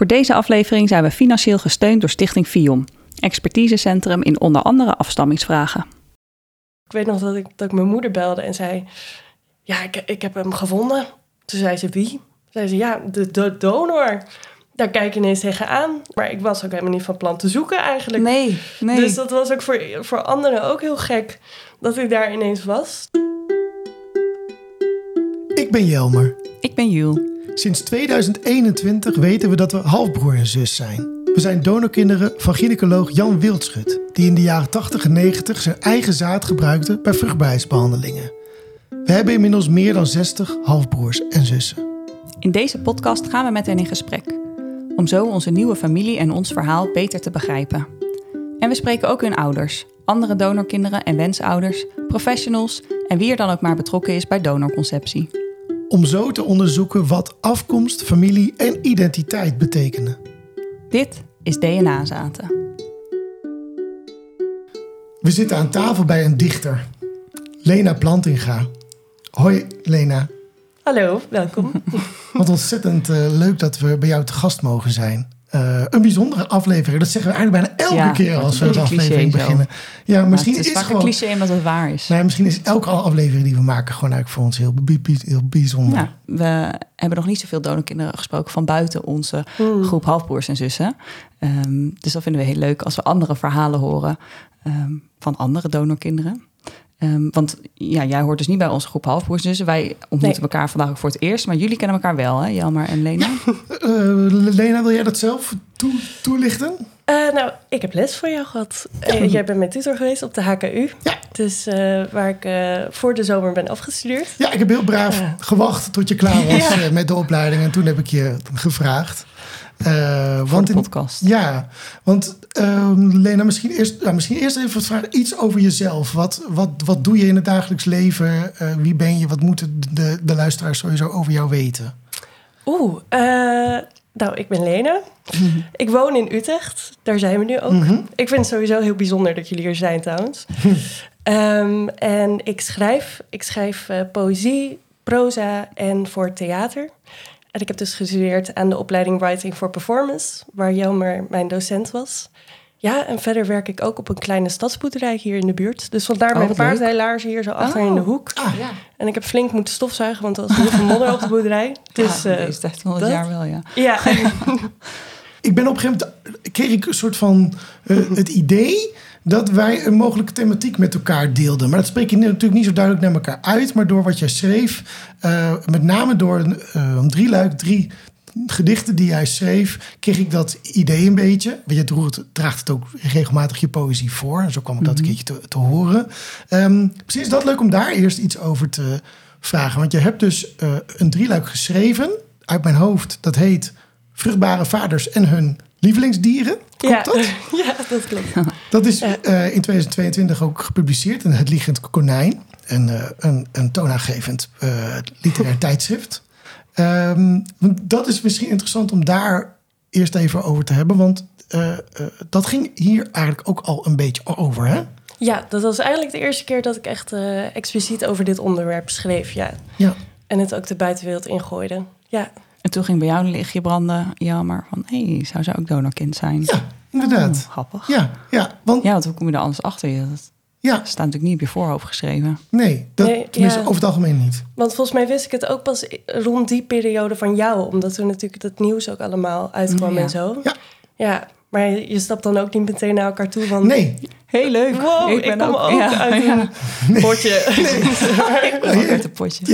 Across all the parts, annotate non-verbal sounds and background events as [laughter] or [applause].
Voor deze aflevering zijn we financieel gesteund door Stichting FIOM, expertisecentrum in onder andere afstammingsvragen. Ik weet nog dat ik, dat ik mijn moeder belde en zei: Ja, ik, ik heb hem gevonden. Toen zei ze: Wie? Zei ze: Ja, de, de donor. Daar kijk je ineens tegenaan. Maar ik was ook helemaal niet van plan te zoeken eigenlijk. Nee, nee. Dus dat was ook voor, voor anderen ook heel gek dat ik daar ineens was. Ik ben Jelmer. Ik ben Jules. Sinds 2021 weten we dat we halfbroer en zus zijn. We zijn donorkinderen van gynaecoloog Jan Wildschut, die in de jaren 80 en 90 zijn eigen zaad gebruikte bij vruchtbaarheidsbehandelingen. We hebben inmiddels meer dan 60 halfbroers en zussen. In deze podcast gaan we met hen in gesprek. Om zo onze nieuwe familie en ons verhaal beter te begrijpen. En we spreken ook hun ouders, andere donorkinderen en wensouders, professionals en wie er dan ook maar betrokken is bij donorconceptie. Om zo te onderzoeken wat afkomst, familie en identiteit betekenen. Dit is DNA-zaten. We zitten aan tafel bij een dichter, Lena Plantinga. Hoi Lena, Hallo, welkom. wat ontzettend eh, leuk dat we bij jou te gast mogen zijn. Eh, een bijzondere aflevering, dat zeggen we eigenlijk bijna elke Ja, keer als we een aflevering zo. beginnen. Ja, misschien het is, is, vaak gewoon... een cliché omdat het waar is. Nou ja, misschien is elke aflevering die we maken gewoon eigenlijk voor ons heel, heel bijzonder. Ja, we hebben nog niet zoveel donorkinderen gesproken van buiten onze groep halfbroers en zussen. Ehm, dus dat vinden we heel leuk als we andere verhalen horen ehm, van andere donorkinderen. Ehm, want ja, jij hoort dus niet bij onze groep halfbroers zussen. Wij ontmoeten Nee. elkaar vandaag ook voor het eerst. Maar jullie kennen elkaar wel, hè? Jelmer en Lena. [laughs] Eh, Lena, wil jij dat zelf toe- toelichten? Eh, nou, ik heb les voor jou gehad. Eh, jij bent mijn tutor geweest op de HKU. Ja. Dus eh, waar ik voor de zomer ben afgestudeerd. Ja, ik heb heel braaf gewacht tot je klaar was [laughs] Ja. met de opleiding. En toen heb ik je gevraagd. Voor want de in- podcast. Ja, want ehm, Lena, misschien eerst, nou, misschien eerst even vragen iets over jezelf. Wat, wat, wat doe je in het dagelijks leven? Eh, wie ben je? Wat moeten de, de luisteraars sowieso over jou weten? Oeh, eh, nou, ik ben Lena. [laughs] Ik woon in Utrecht. Daar zijn we nu ook. Mhm. Ik vind het sowieso heel bijzonder dat jullie hier zijn trouwens. [laughs] Ehm, en ik schrijf. Ik schrijf eh, poëzie, proza en voor theater. En ik heb dus gestudeerd aan de opleiding Writing for Performance, waar Jelmer mijn docent was. Ja, en verder werk ik ook op een kleine stadsboerderij hier in de buurt. Dus vandaar Oh, mijn paardrijlaars hier zo achter in de Oh. hoek. Ah, Ja, En ik heb flink moeten stofzuigen, want er was heel veel modder op de boerderij. Dus ja, deze 1300 dat? jaar wel, ja. ja, [laughs] Ik ben op een gegeven moment kreeg ik een soort van eh, het idee dat wij een mogelijke thematiek met elkaar deelden. Maar dat spreek je natuurlijk niet zo duidelijk naar elkaar uit, maar door wat jij schreef, eh, met name door een, eh, een drieluik, drie gedichten die jij schreef, kreeg ik dat idee een beetje. Want je droeg, draagt het ook regelmatig je poëzie voor. En zo kwam ik dat een keertje te, te horen. Misschien is dat leuk om daar eerst iets over te vragen. Want je hebt dus eh, een drieluik geschreven uit mijn hoofd. Dat heet Vruchtbare vaders en hun lievelingsdieren. Klopt ja. dat? [laughs] ja, dat klopt. Dat is Ja. eh, in 2022 ook gepubliceerd in Het Liegend Konijn. Een, eh, een, een toonaangevend eh, literair [laughs] tijdschrift. Ehm, dat is misschien interessant om daar eerst even over te hebben. Want dat ging hier eigenlijk ook al een beetje over, hè? Ja, dat was eigenlijk de eerste keer dat ik echt expliciet over dit onderwerp schreef. Ja. Ja. En het ook de buitenwereld ingooide. Ja, En toen ging bij jou een lichtje branden, Jelmer, van... hé, hey, zou ze ook donorkind zijn? Ja, inderdaad. Oh, grappig. Ja, ja, want Ja, want hoe kom je er anders achter? Je? Dat ja, staat natuurlijk niet op je voorhoofd geschreven. nee, dat, Nee, tenminste ja. over het algemeen niet. want volgens mij wist ik het ook pas rond die periode van jou. Omdat toen natuurlijk het nieuws ook allemaal uitkwam Ja. en zo. Ja. Ja, maar je, stapt dan ook niet meteen naar elkaar toe van... Nee, Heel leuk. Wow, ik, kom ook uit een potje. Ik kom ook uit een potje.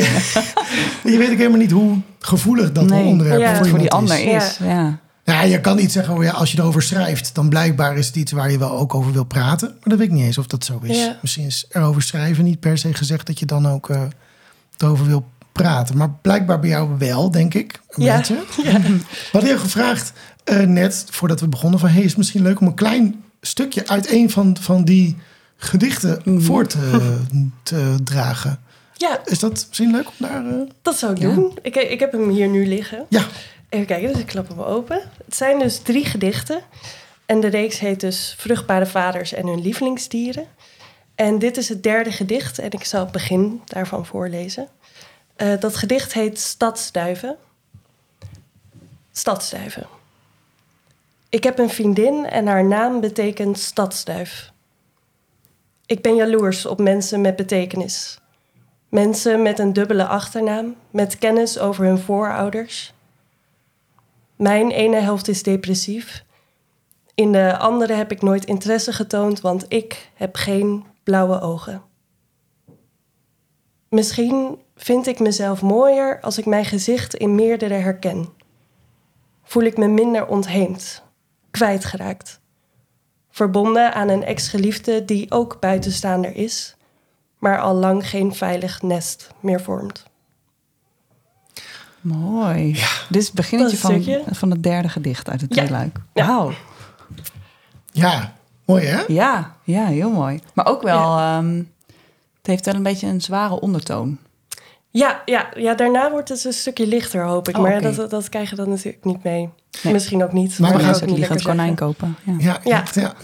je weet ook helemaal niet hoe gevoelig dat Nee, onderwerp ja. voor, Voor die ander is. is. Ja. Ja, je kan niet zeggen, oh ja, als je erover schrijft, dan blijkbaar is het iets waar je wel ook over wil praten. Maar dat weet ik niet eens of dat zo is. Ja. Misschien is erover schrijven niet per se gezegd dat je dan ook eh, erover wil praten. Maar blijkbaar bij jou wel, denk ik. Een Ja. beetje. We hadden je gevraagd eh, net, voordat we begonnen, van hey, is het misschien leuk om een klein stukje uit een van, van die gedichten Mhm. voor te, [laughs] te dragen. Ja, Is dat misschien leuk om daar... eh, dat zou ik Ja. doen. Ik, ik heb hem hier nu liggen. Ja, Even kijken, dus ik klap hem open. Het zijn dus drie gedichten. En de reeks heet dus Vruchtbare vaders en hun lievelingsdieren. En dit is het derde gedicht en ik zal het begin daarvan voorlezen. Eh, dat gedicht heet Stadsduiven. Stadsduiven. Ik heb een vriendin en haar naam betekent stadsduif. Ik ben jaloers op mensen met betekenis. Mensen met een dubbele achternaam, met kennis over hun voorouders. Mijn ene helft is depressief. In de andere heb ik nooit interesse getoond, want ik heb geen blauwe ogen. Misschien vind ik mezelf mooier als ik mijn gezicht in meerdere herken. Voel ik me minder ontheemd, kwijtgeraakt. Verbonden aan een ex-geliefde die ook buitenstaander is, maar al lang geen veilig nest meer vormt. Mooi. Dit is het beginnetje van, van het derde gedicht uit het Ja. tweeluik. Ja. Wauw. Ja, mooi hè? Ja, ja, heel mooi. Maar ook wel, ehm, het heeft wel een beetje een zware ondertoon. Ja, ja, ja, daarna wordt het een stukje lichter, hoop ik. Oh, maar dat, dat krijg je dan natuurlijk niet mee. Nee. Misschien ook niet. Maar Maar we gaan ook het niet liegend lekker konijn kopen. Ja. Ja, Ja. ja.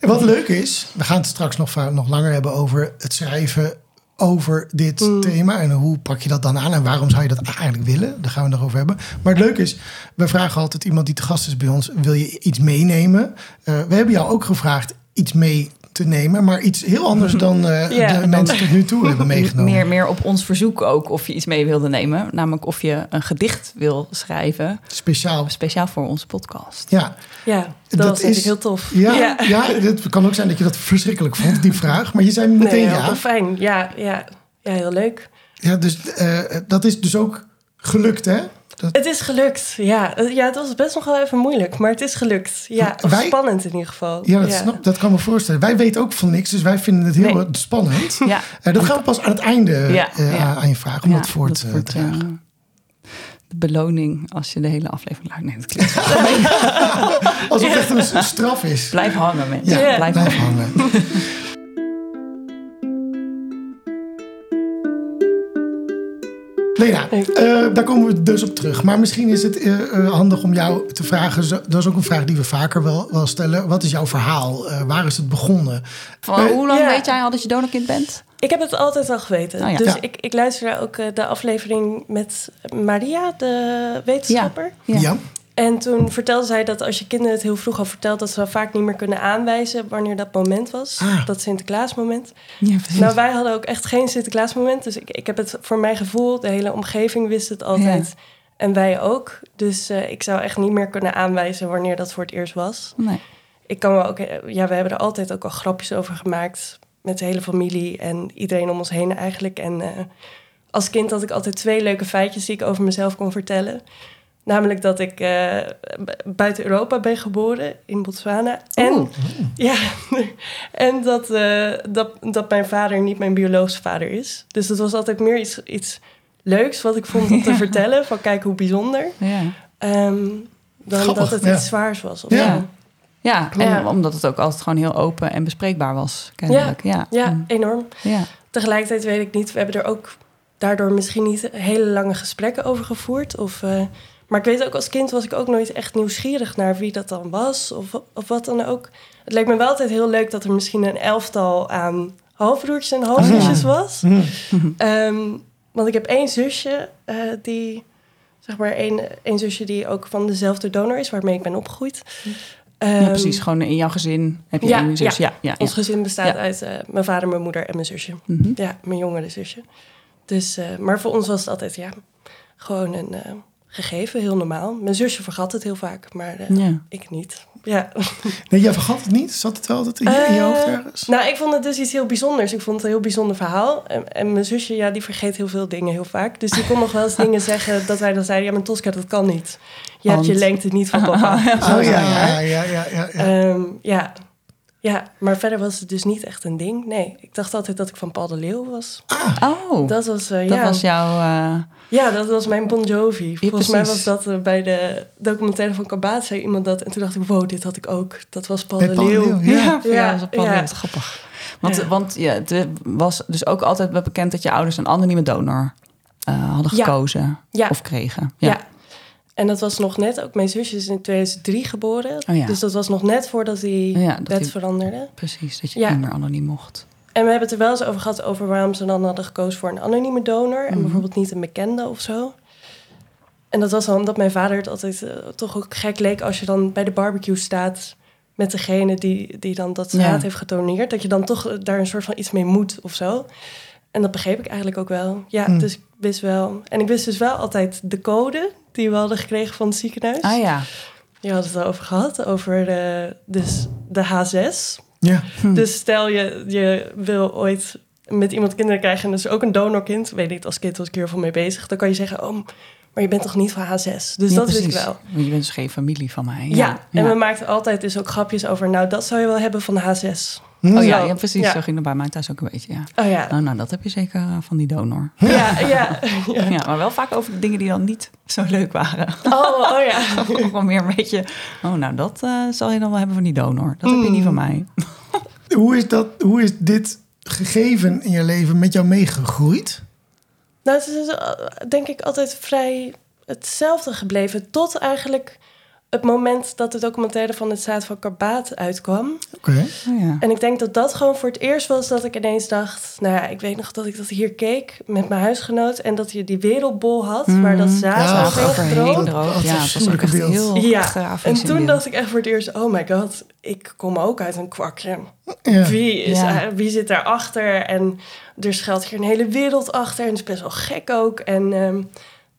En wat leuk is, we gaan het straks nog, nog langer hebben over het schrijven over dit Mm. thema. En hoe pak je dat dan aan en waarom zou je dat eigenlijk willen? Daar gaan we het nog over hebben. Maar het leuke is, we vragen altijd iemand die te gast is bij ons, wil je iets meenemen? Eh, we hebben jou ook gevraagd iets mee te nemen, maar iets heel anders dan [laughs] eh, Ja, de mensen tot nu toe hebben [laughs] meegenomen. Meer, meer op ons verzoek ook of je iets mee wilde nemen. Namelijk of je een gedicht wil schrijven, Speciaal. speciaal voor onze podcast. Ja, Ja, dat, is- heel tof. ja, ja. het kan ook zijn dat je dat verschrikkelijk vond, die vraag. Maar je zei Nee, meteen heel ja. tof, fijn. Ja, ja, ja, heel leuk. Ja, dus eh, dat is dus ook gelukt, hè? Dat, Het is gelukt, ja. Eh, Ja, het was best nog wel even moeilijk, maar het is gelukt. Ja, of Wij- spannend in ieder geval. ja, dat, Snap, dat kan me voorstellen. Wij weten ook van niks, dus wij vinden het heel Nee. spannend. [laughs] Ja, Eh, dat gaan we pas aan het einde Ja, eh, ja. aan je vragen, om ja, dat voor dat te dragen. de beloning als je de hele aflevering luistert. Nee, [laughs] Alsof het echt een, een straf is. Blijf hangen, mensen. Ja, Ja. Blijf blijf hangen. hangen. Lena, eh, daar komen we dus op terug. Maar misschien is het eh, eh, handig om jou te vragen. zo- Dat is ook een vraag die we vaker wel, wel stellen. Wat is jouw verhaal? Eh, waar is het begonnen? Van, hoe lang Ja. weet jij al dat je donorkind bent? Ik heb het altijd al geweten. Oh ja. Dus Ja. ik, ik luisterde ook de aflevering met Maria, de wetenschapper. Ja. En toen vertelde zij dat als je kinderen het heel vroeg al vertelt... dat ze vaak niet meer kunnen aanwijzen wanneer dat moment was. Ah. Dat Sinterklaasmoment. Ja, precies. Nou, wij hadden ook echt geen Sinterklaasmoment. Dus ik, ik heb het voor mijn gevoel, de hele omgeving wist het altijd. En wij ook. Dus eh, ik zou echt niet meer kunnen aanwijzen wanneer dat voor het eerst was. nee. Ik kan wel ook, eh, ja, we hebben er altijd ook al grapjes over gemaakt. Met de hele familie en iedereen om ons heen eigenlijk. En eh, als kind had ik altijd twee leuke feitjes die ik over mezelf kon vertellen. Namelijk dat ik eh, buiten Europa ben geboren, in Botswana. En, [laughs] ja, en dat, eh, dat, dat mijn vader niet mijn biologische vader is. Dus dat was altijd meer iets, iets leuks wat ik vond om te [laughs] vertellen. Van kijk hoe bijzonder. Ja. Ehm, dan Grappig, dat het ja. iets zwaars was. Of Ja. Ja, en omdat het ook altijd gewoon heel open en bespreekbaar was, kennelijk. Ja, Ja, Mm. enorm. ja. Tegelijkertijd weet ik niet, we hebben er ook daardoor misschien niet hele lange gesprekken over gevoerd. Of, eh, maar ik weet ook, als kind was ik ook nooit echt nieuwsgierig naar wie dat dan was. Of, of wat dan ook. Het leek me wel altijd heel leuk dat er misschien een elftal aan halfbroertjes en halfzusjes was. Hm. [laughs] Ehm, want ik heb één zusje eh, die, zeg maar, één, één zusje die ook van dezelfde donor is, waarmee ik ben opgegroeid. ja, Ehm, precies. Gewoon in jouw gezin heb je ja, één zus. Ja, ja. Ons gezin bestaat uit eh, mijn vader, mijn moeder en mijn zusje. Mhm. Ja, mijn jongere zusje. Dus, eh, maar voor ons was het altijd ja, gewoon een gegeven, heel normaal. Mijn zusje vergat het heel vaak, maar eh, Ja. ik niet. Ja. Nee, jij vergat het niet? Zat het wel altijd in je, in je hoofd Eh, ergens? Nou, ik vond het dus iets heel bijzonders. Ik vond het een heel bijzonder verhaal. En, en mijn zusje, ja, die vergeet heel veel dingen heel vaak. Dus die kon nog wel eens [laughs] dingen zeggen dat wij dan zeiden... ja, maar Tosca, dat kan niet. Je hebt je lengte niet van papa. [laughs] Oh zeg ja, maar. ja, ja, ja, ja, ja. Ehm, ja. ja, maar verder was het dus niet echt een ding. Nee, ik dacht altijd dat ik van Paul de Leeuw was. Oh, dat, Dat was, eh, ja. was jouw... eh, Ja, dat was mijn Bon Jovi. Volgens mij was dat eh, bij de documentaire van Kabaat, zei iemand dat. En toen dacht ik, wow, dit had ik ook. Dat was Paul de Paul de Leeuw. Ja, Ja. ja, Ja, dat is op ja. grappig. Want, Ja. want ja, het was dus ook altijd wel bekend dat je ouders een anonieme donor eh, hadden Ja. gekozen Ja. of kregen. Ja. Ja. En dat was nog net, ook mijn zusje is in 2003 geboren. Oh ja. Dus dat was nog net voordat die Ja, dat wet die- veranderde. Precies, dat je Ja. niet meer anoniem mocht. En we hebben het er wel eens over gehad over waarom ze dan hadden gekozen voor een anonieme donor. En Mhm. bijvoorbeeld niet een bekende of zo. En dat was dan omdat mijn vader het altijd eh, toch ook gek leek als je dan bij de barbecue staat met degene die, die dan dat zaad Ja. heeft getoneerd. Dat je dan toch eh, daar een soort van iets mee moet of zo. En dat begreep ik eigenlijk ook wel. Ja, Hmm. dus ik wist wel. En ik wist dus wel altijd de code die we hadden gekregen van het ziekenhuis. Ah ja. Je had het over gehad, over de, dus de H6. Ja. Hm. Dus stel je, je wil ooit met iemand kinderen krijgen... en dat is ook een donorkind. Weet ik, als kind was ik hier heel veel mee bezig. Dan kan je zeggen, oh, maar je bent toch niet van H6? Dus Ja, dat wist ik precies. wel. Want Je bent dus geen familie van mij. Ja, en we maakten altijd dus ook grapjes over... nou, dat zou je wel hebben van de H6. Oh ja, precies. Ja. Zo ging het bij mij thuis ook een beetje, ja. Oh ja, Nou, nou, dat heb je zeker eh, van die donor. [laughs] ja, ja. ja. [laughs] Ja, maar wel vaak over de dingen die dan niet zo leuk waren. Oh, oh ja. [laughs] Ook wel meer een beetje... Oh, nou, dat eh, zal je dan wel hebben van die donor. Dat heb je niet van mij. Hoe, is dat, hoe is dit gegeven in je leven met jou meegegroeid? Nou, het is eh, denk ik altijd vrij hetzelfde gebleven. Tot eigenlijk het moment dat de documentaire van het Zaad van Karbaat uitkwam. Oké. Oh, ja. En ik denk dat dat gewoon voor het eerst was dat ik ineens dacht... Nou ja, ik weet nog dat ik dat hier keek met mijn huisgenoot... en dat je die wereldbol had waar dat zaad Ja, gedroogd. Dat Ja, het was ook afschuwelijke echt beeld. heel Ja, en toen dacht ik echt voor het eerst... oh my god, ik kom ook uit een kwakje. Ja. Wie, is, Ja. wie zit daarachter? En er schuilt hier een hele wereld achter. En het is best wel gek ook. En ehm,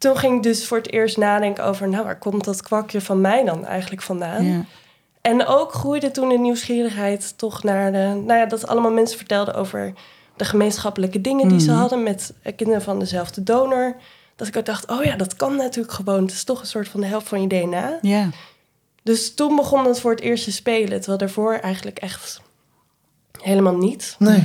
toen ging ik dus voor het eerst nadenken over... nou, waar komt dat kwakje van mij dan eigenlijk vandaan? Ja. En ook groeide toen de nieuwsgierigheid toch naar de... Nou ja, dat allemaal mensen vertelden over de gemeenschappelijke dingen die ze Mhm. hadden... met eh, kinderen van dezelfde donor. Dat ik ook dacht, oh ja, dat kan natuurlijk gewoon. Het is toch een soort van de helft van je DNA. ja. Dus toen begon dat voor het eerst te spelen. Terwijl daarvoor eigenlijk echt helemaal niet. Nee.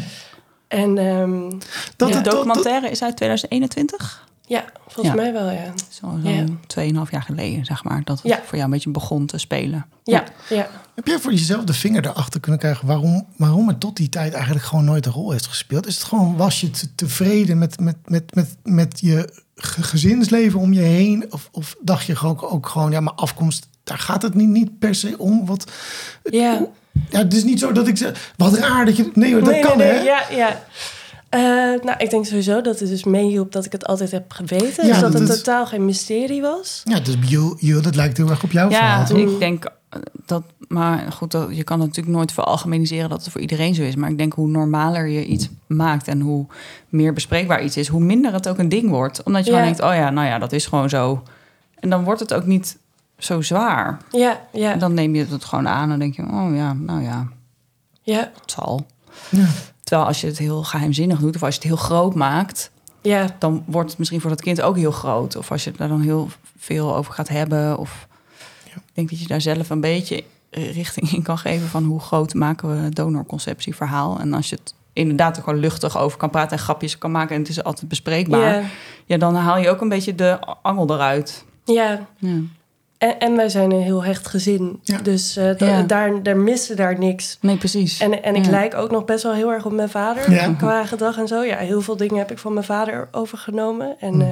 En ehm, Dat de documentaire is uit 2021. Ja, volgens Ja. mij wel, ja. Zo, Ja. zo'n 2,5 jaar geleden, zeg maar. Dat het Ja. voor jou een beetje begon te spelen. Ja, ja. Heb jij voor jezelf de vinger erachter kunnen krijgen waarom, waarom het tot die tijd eigenlijk gewoon nooit een rol heeft gespeeld? Is het gewoon, was je te- tevreden met, met, met, met, met je ge- gezinsleven om je heen? Of, of dacht je gewoon, ook gewoon, ja, maar afkomst, daar gaat het niet, niet per se om? Wat, ja. ja, het is niet zo dat ik zeg, wat raar dat je, nee hoor, dat nee, kan nee, hè? nee, ja, ja. Eh, nou, ik denk sowieso dat het dus meehielp dat ik het altijd heb geweten. Ja, dus dat dat het is- totaal geen mysterie was. Ja, dus dat lijkt heel erg op jouw Ja, verhaal. toch? ik denk eh, dat, maar goed, dat, je kan natuurlijk nooit veralgemeniseren dat het voor iedereen zo is. Maar ik denk hoe normaler je iets maakt en hoe meer bespreekbaar iets is, hoe minder het ook een ding wordt. Omdat je Ja. gewoon denkt, oh ja, nou ja, dat is gewoon zo. En dan wordt het ook niet zo zwaar. Ja, ja, En dan neem je het gewoon aan en denk je, oh ja, nou ja, ja, het zal. Ja. Terwijl als je het heel geheimzinnig doet of als je het heel groot maakt, ja. dan wordt het misschien voor dat kind ook heel groot. Of als je daar dan heel veel over gaat hebben. Of ik denk dat je daar zelf een beetje richting in kan geven van hoe groot maken we donorconceptieverhaal. En als je het inderdaad er gewoon luchtig over kan praten en grapjes kan maken en het is altijd bespreekbaar. Ja, Ja, dan haal je ook een beetje de angel eruit. ja. Ja. En, en wij zijn een heel hecht gezin. Ja. Dus eh, Ja. daar, daar miste daar niks. Nee, precies. En, en ik Ja. lijk ook nog best wel heel erg op mijn vader qua gedrag en zo. Ja, heel veel dingen heb ik van mijn vader overgenomen. En, Hm. eh,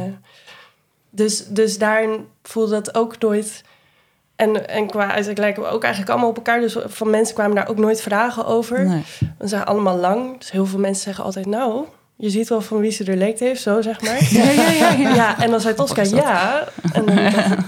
dus, dus daarin voelde dat ook nooit... En, en qua uiterlijk lijken we ook eigenlijk allemaal op elkaar. Dus van mensen kwamen daar ook nooit vragen over. Nee. We zijn allemaal lang. Dus heel veel mensen zeggen altijd... nou, je ziet wel van wie ze er leekt heeft, zo zeg maar. [laughs] Ja, ja, ja, ja. Ja, en dan zei Tosca ja. En dan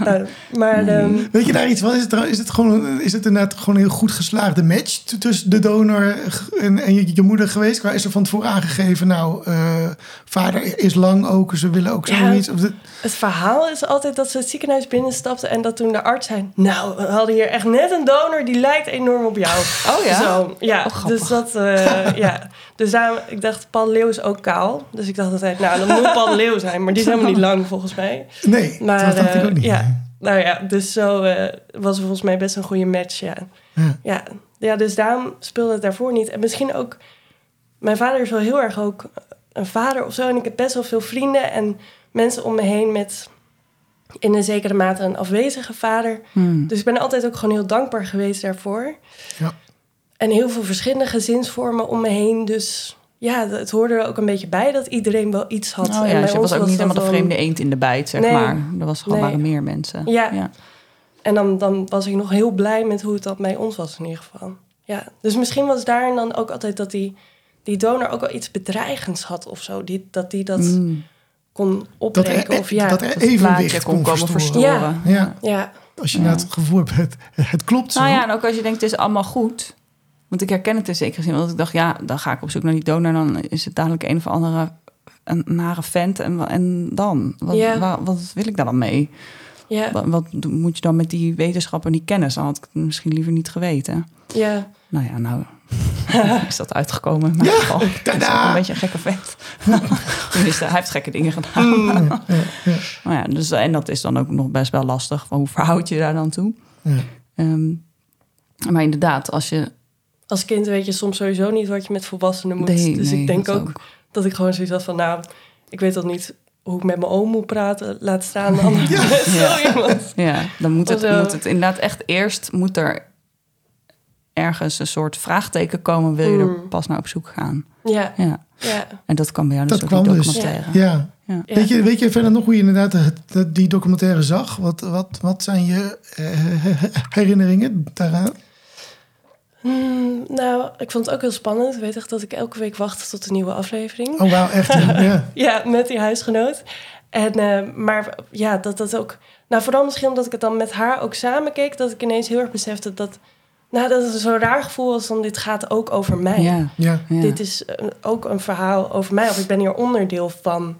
nou, maar ehm, Weet je daar iets van? Is het, is het, gewoon, is het inderdaad gewoon een heel goed geslaagde match tussen de donor en, en je, je moeder geweest? Is er van tevoren aangegeven, nou, eh, vader is lang ook, ze willen ook Ja. zoiets? Of het verhaal is altijd dat ze het ziekenhuis binnenstapten... en dat toen de arts zei... nou, we hadden hier echt net een donor die lijkt enorm op jou. Oh ja? Zo, ja. Oh, dus dat, eh, ja. Dus daarom, ik dacht, Paul Leeuw is ook kaal. Dus ik dacht altijd, nou, dan moet Paul Leeuw zijn. Maar die is helemaal niet lang, volgens mij. nee, Maar, dat dacht ik eh, ook niet. ja. Nou ja, dus zo eh, was het volgens mij best een goede match, ja. Ja. Ja, ja dus daarom speelde het daarvoor niet. En misschien ook... Mijn vader is wel heel erg ook een vader of zo. En ik heb best wel veel vrienden en mensen om me heen met... in een zekere mate een afwezige vader. Hmm. Dus ik ben altijd ook gewoon heel dankbaar geweest daarvoor. Ja. En heel veel verschillende gezinsvormen om me heen. Dus ja, het hoorde er ook een beetje bij dat iedereen wel iets had. Oh En ja, dus je ons was ook niet helemaal de dan- vreemde eend in de bijt, zeg Nee. maar. Er was gewoon Nee. waren meer mensen. Ja. ja. En dan, dan was ik nog heel blij met hoe het dat bij ons was in ieder geval. Ja, dus misschien was daar dan ook altijd dat die, die donor ook wel iets bedreigends had of zo. Die, dat die dat Mm. kon opbreken. er, of ja, dat er Dat evenwicht plaatje kon komen verstoren. verstoren. Ja. ja, Als je Ja. nou het gevoel hebt, het, het klopt zo. Nou ja, en ook als je denkt, het is allemaal goed. Want ik herken het in zekere zin. Want ik dacht, ja, dan ga ik op zoek naar die donor. Dan is het dadelijk een of andere een nare vent. En, en dan? Wat, Ja. wa- wat wil ik daar dan mee? ja, Wat, wat moet je dan met die wetenschap en die kennis? Dan had ik het misschien liever niet geweten. ja. Nou ja, nou [laughs] is dat uitgekomen in mijn Ja, geval. [laughs] Is een beetje een gekke vent. [laughs] Tenminste, hij heeft gekke dingen gedaan. Ja, ja, ja. Maar ja, dus, en dat is dan ook nog best wel lastig. Van hoe verhoud je je daar dan toe? Ja. Ehm, maar inderdaad, als je... Als kind weet je soms sowieso niet wat je met volwassenen moet. Nee, dus nee, ik denk dat ook, dat ik gewoon zoiets had van... nou, ik weet al niet hoe ik met mijn oom moet praten. Laat staan dan met zo iemand. Ja, dan moet het, moet het inderdaad echt eerst... moet er ergens een soort vraagteken komen... wil je er Mm. pas naar op zoek gaan. Ja, Ja, ja. en dat kan bij jou dus Dat ook die dus. documentaire. Ja. Ja. Ja. Weet, je, weet je verder nog hoe je inderdaad dat- die documentaire zag? Wat, wat, wat zijn je eh, [laughs] herinneringen daaraan? Hmm, nou, ik vond het ook heel spannend. Ik weet echt dat ik elke week wachtte tot een nieuwe aflevering. Oh, wauw, echt. [laughs] Ja. ja. Met die huisgenoot. En, eh, maar ja, dat dat ook... Nou, vooral misschien omdat ik het dan met haar ook samen keek... dat ik ineens heel erg besefte dat... Nou, dat het zo'n raar gevoel was van dit gaat ook over mij. Ja, ja. ja. Dit is eh, ook een verhaal over mij. Of ik ben hier onderdeel van.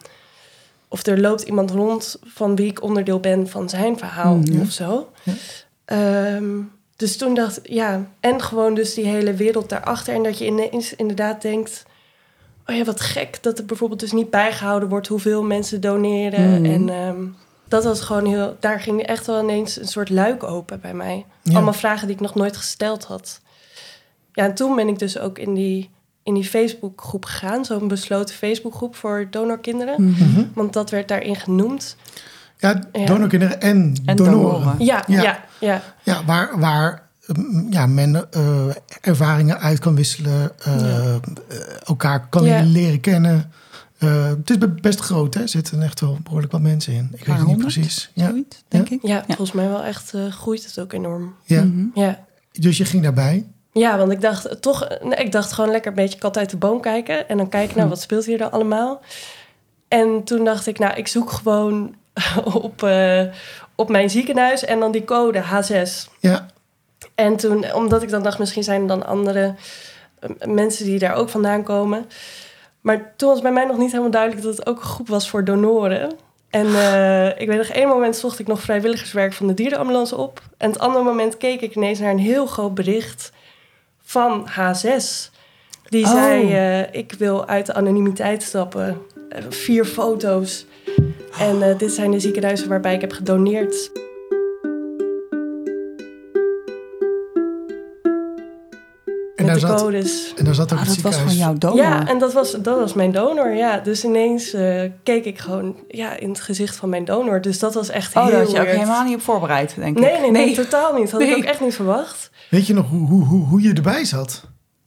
Of er loopt iemand rond van wie ik onderdeel ben van zijn verhaal Mhm. of zo. Ja. Dus toen dacht ik, ja, en gewoon dus die hele wereld daarachter. En dat je ineens inderdaad denkt... oh ja, wat gek dat er bijvoorbeeld dus niet bijgehouden wordt... hoeveel mensen doneren. Mhm. En ehm, dat was gewoon heel... Daar ging echt wel ineens een soort luik open bij mij. Ja. Allemaal vragen die ik nog nooit gesteld had. Ja, en toen ben ik dus ook in die, in die Facebookgroep gegaan. Zo'n besloten Facebookgroep voor donorkinderen. Mhm. Want dat werd daarin genoemd. Ja, donorkinderen en, En donoren. donoren. Ja, Ja. ja, ja. Ja, waar, waar mm, ja, men eh, ervaringen uit kan wisselen, eh, Ja. eh, elkaar kan Ja. leren kennen. Eh, het is be- best groot, hè? Er zitten echt wel behoorlijk wat mensen in. Ik weet het niet precies. Ja. Zoiets, denk ik. Ja, volgens mij wel echt eh, groeit het ook enorm. Ja. Mhm. Ja. Dus je ging daarbij. Ja, want ik dacht toch, nee, ik dacht gewoon lekker een beetje kat uit de boom kijken. En dan kijken Hm. naar wat speelt hier dan allemaal. En toen dacht ik, nou, ik zoek gewoon [laughs] op, eh, op mijn ziekenhuis en dan die code H6. Ja, En toen, omdat ik dan dacht, misschien zijn er dan andere eh, mensen die daar ook vandaan komen. Maar toen was bij mij nog niet helemaal duidelijk dat het ook een groep was voor donoren. En eh, ik weet nog, één moment zocht ik nog vrijwilligerswerk van de dierenambulance op. En het andere moment keek ik ineens naar een heel groot bericht van H6. Die Oh. zei, ik wil uit de anonimiteit stappen. Vier foto's. En eh, dit zijn de ziekenhuizen waarbij ik heb gedoneerd. en met daar, de zat, codes. en daar zat ook Ah, het dat was van jouw donor. Ja, en dat was, dat was mijn donor, ja. Dus ineens eh, keek ik gewoon ja, in het gezicht van mijn donor. Dus dat was echt Oh, heel daar had je ook helemaal niet op voorbereid, denk Nee, ik. nee, nee, totaal niet. Had ik Nee. ook echt niet verwacht. Weet je nog hoe, hoe, hoe, hoe je erbij zat?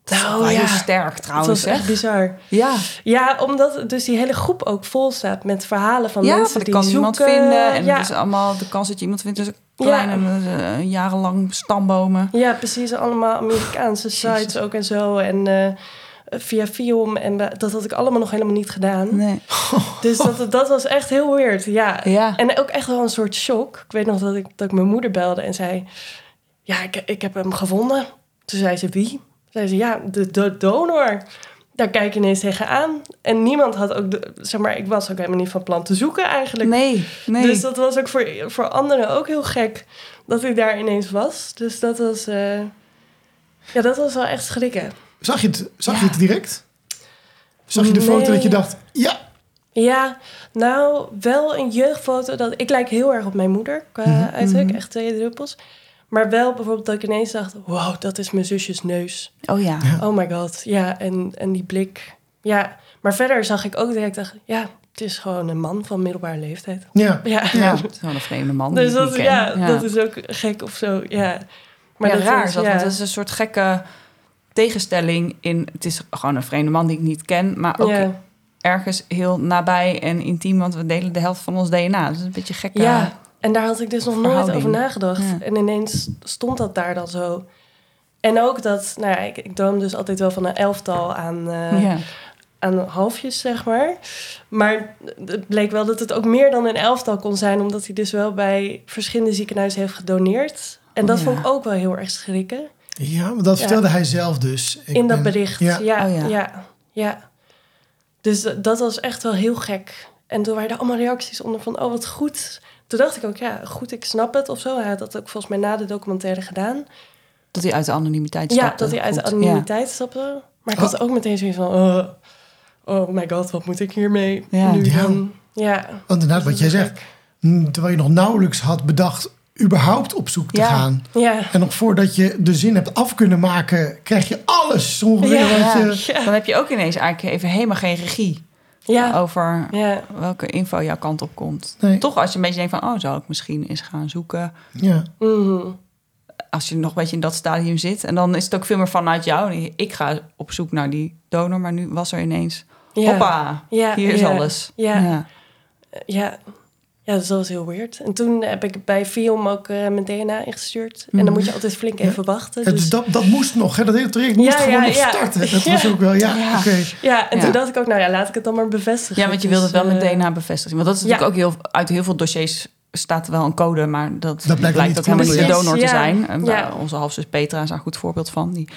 Nou Oh, ja, heel sterk het trouwens, was echt bizar. Ja, Ja, omdat dus die hele groep ook vol staat met verhalen van ja mensen ik die kan zoeken. iemand vinden. En ja. is allemaal de kans dat je iemand vindt is Ja. klein en eh, jarenlang stambomen. ja, precies. Allemaal Amerikaanse [laughs] sites ook en zo. En eh, via Fium. En dat had ik allemaal nog helemaal niet gedaan. Nee. [laughs] Dus dat, dat was echt heel weird, ja. Ja. En ook echt wel een soort shock. Ik weet nog dat ik, dat ik mijn moeder belde en zei... Ja, ik, ik heb hem gevonden. Toen zei ze, wie? Zei ze, ja, de, de donor. Daar kijk je ineens tegenaan. En niemand had ook... De, zeg maar, ik was ook helemaal niet van plan te zoeken eigenlijk. Nee, nee. Dus dat was ook voor, voor anderen ook heel gek. Dat ik daar ineens was. Dus dat was... eh, ja, dat was wel echt schrikken. Zag je het, zag Ja. je het direct? Zag je de foto dat je dacht, ja, Ja, nou, wel een jeugdfoto. Dat, ik lijk heel erg op mijn moeder qua Mhm, uiterlijk. mhm. Echt twee druppels. Maar wel bijvoorbeeld dat ik ineens dacht... wow, dat is mijn zusjes neus. Oh ja. Oh my god. Ja, en, en die blik. Ja, maar verder zag ik ook direct... Dacht, ja, het is gewoon een man van middelbare leeftijd. ja. Ja, Ja, het is wel een vreemde man. die dus ik dat, ja, dat is ook gek of zo. Ja, Maar ja, dat raar is, dat, ja. want het is een soort gekke tegenstelling in... Het is gewoon een vreemde man die ik niet ken, maar ook ja. ergens heel nabij en intiem, want we delen de helft van ons DNA. Dus het is een beetje gekke... ja, en daar had ik dus nog nooit over nagedacht. Ja. En ineens stond dat daar dan zo. En ook dat, nou ja, ik, ik droom dus altijd wel van een elftal aan, eh, Ja. aan halfjes, zeg maar. Maar het bleek wel dat het ook meer dan een elftal kon zijn, omdat hij dus wel bij verschillende ziekenhuizen heeft gedoneerd. En dat Ja. vond ik ook wel heel erg schrikken. Ja, maar dat Ja. vertelde hij zelf dus. Ik in dat ben- bericht. Ja. Ja, Oh, ja. ja. ja, Dus dat, dat was echt wel heel gek. En toen waren er allemaal reacties onder van, oh wat goed. Toen dacht ik ook, ja, goed, ik snap het of zo. Hij had dat ook volgens mij na de documentaire gedaan. Dat hij uit de anonimiteit Ja, stapte. dat hij uit de anonimiteit stapte. Maar ik had ook meteen zoiets van, oh, oh my god, wat moet ik hiermee Ja. nu Ja. dan? Ja. Want inderdaad, wat jij zegt, terwijl je nog nauwelijks had bedacht überhaupt op zoek te Ja. gaan. Ja. En nog voordat je de zin hebt af kunnen maken, krijg je alles ongeveer Ja. wat je... Ja. Dan heb je ook ineens eigenlijk even helemaal geen regie Ja. over Ja. welke info jouw kant op komt. Nee. Toch als je een beetje denkt van, oh, zou ik misschien eens gaan zoeken. Ja. Mhm. Als je nog een beetje in dat stadium zit. En dan is het ook veel meer vanuit jou. Ik ga op zoek naar die donor, maar nu was er ineens... Ja. Hoppa, Ja, hier is ja, alles. ja. ja. Ja. dus dat was heel weird. En toen heb ik bij Film ook eh, mijn DNA ingestuurd. En Mhm. dan moet je altijd flink even wachten. Dus, dus dat, dat moest nog, hè? dat hele traject moest Ja, gewoon ja, nog ja. starten. Dat [laughs] was ook wel, ja, Ja. oké. ja, en Ja. toen dacht ik ook, nou ja, laat ik het dan maar bevestigen. Ja, want je wilde het wel Dus, met eh, DNA bevestigen. Want dat is natuurlijk ja. ook heel... Uit heel veel dossiers staat wel een code, maar dat, blijkt blijkt, ook helemaal niet de donor te ja. zijn. En Ja. waar Onze halfzus Petra is daar een goed voorbeeld van. Die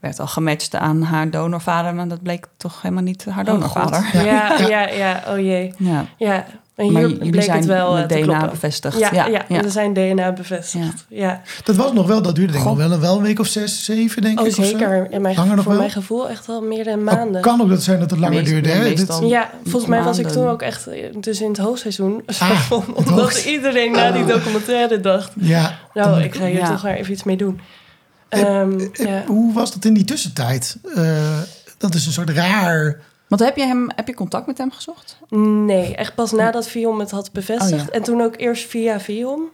werd al gematcht aan haar donorvader, maar dat bleek toch helemaal niet haar Oh, donorvader. Ja, ja, ja, oh jee. ja. Ja, en Maar hier bleek zijn het wel met eh, te DNA kloppen. bevestigd. Ja, ja, ja, ja. we zijn DNA bevestigd. Ja. Dat was nog wel, dat duurde denk ik God. nog wel, wel een week of zes, zeven denk Oh, ik. of zo. zeker. In mijn, Langer nog voor wel? mijn gevoel echt al meer dan Oh, maanden. kan ook dat zijn dat het langer Meest- duurde. ja, Hè? Dit- Ja, volgens mij was ik toen ook echt eh, dus in het hoogseizoen. Ah, [laughs] Van, omdat hoogst- iedereen na die documentaire dacht... ja. nou, ik ga hier Ja. toch maar even iets mee doen. Eh, Ehm, eh, ja. Hoe was dat in die tussentijd? Eh, dat is een soort raar... Want heb je, hem, heb je contact met hem gezocht? Nee, echt pas nadat Vion het had bevestigd. Oh, ja. En toen ook eerst via Vion.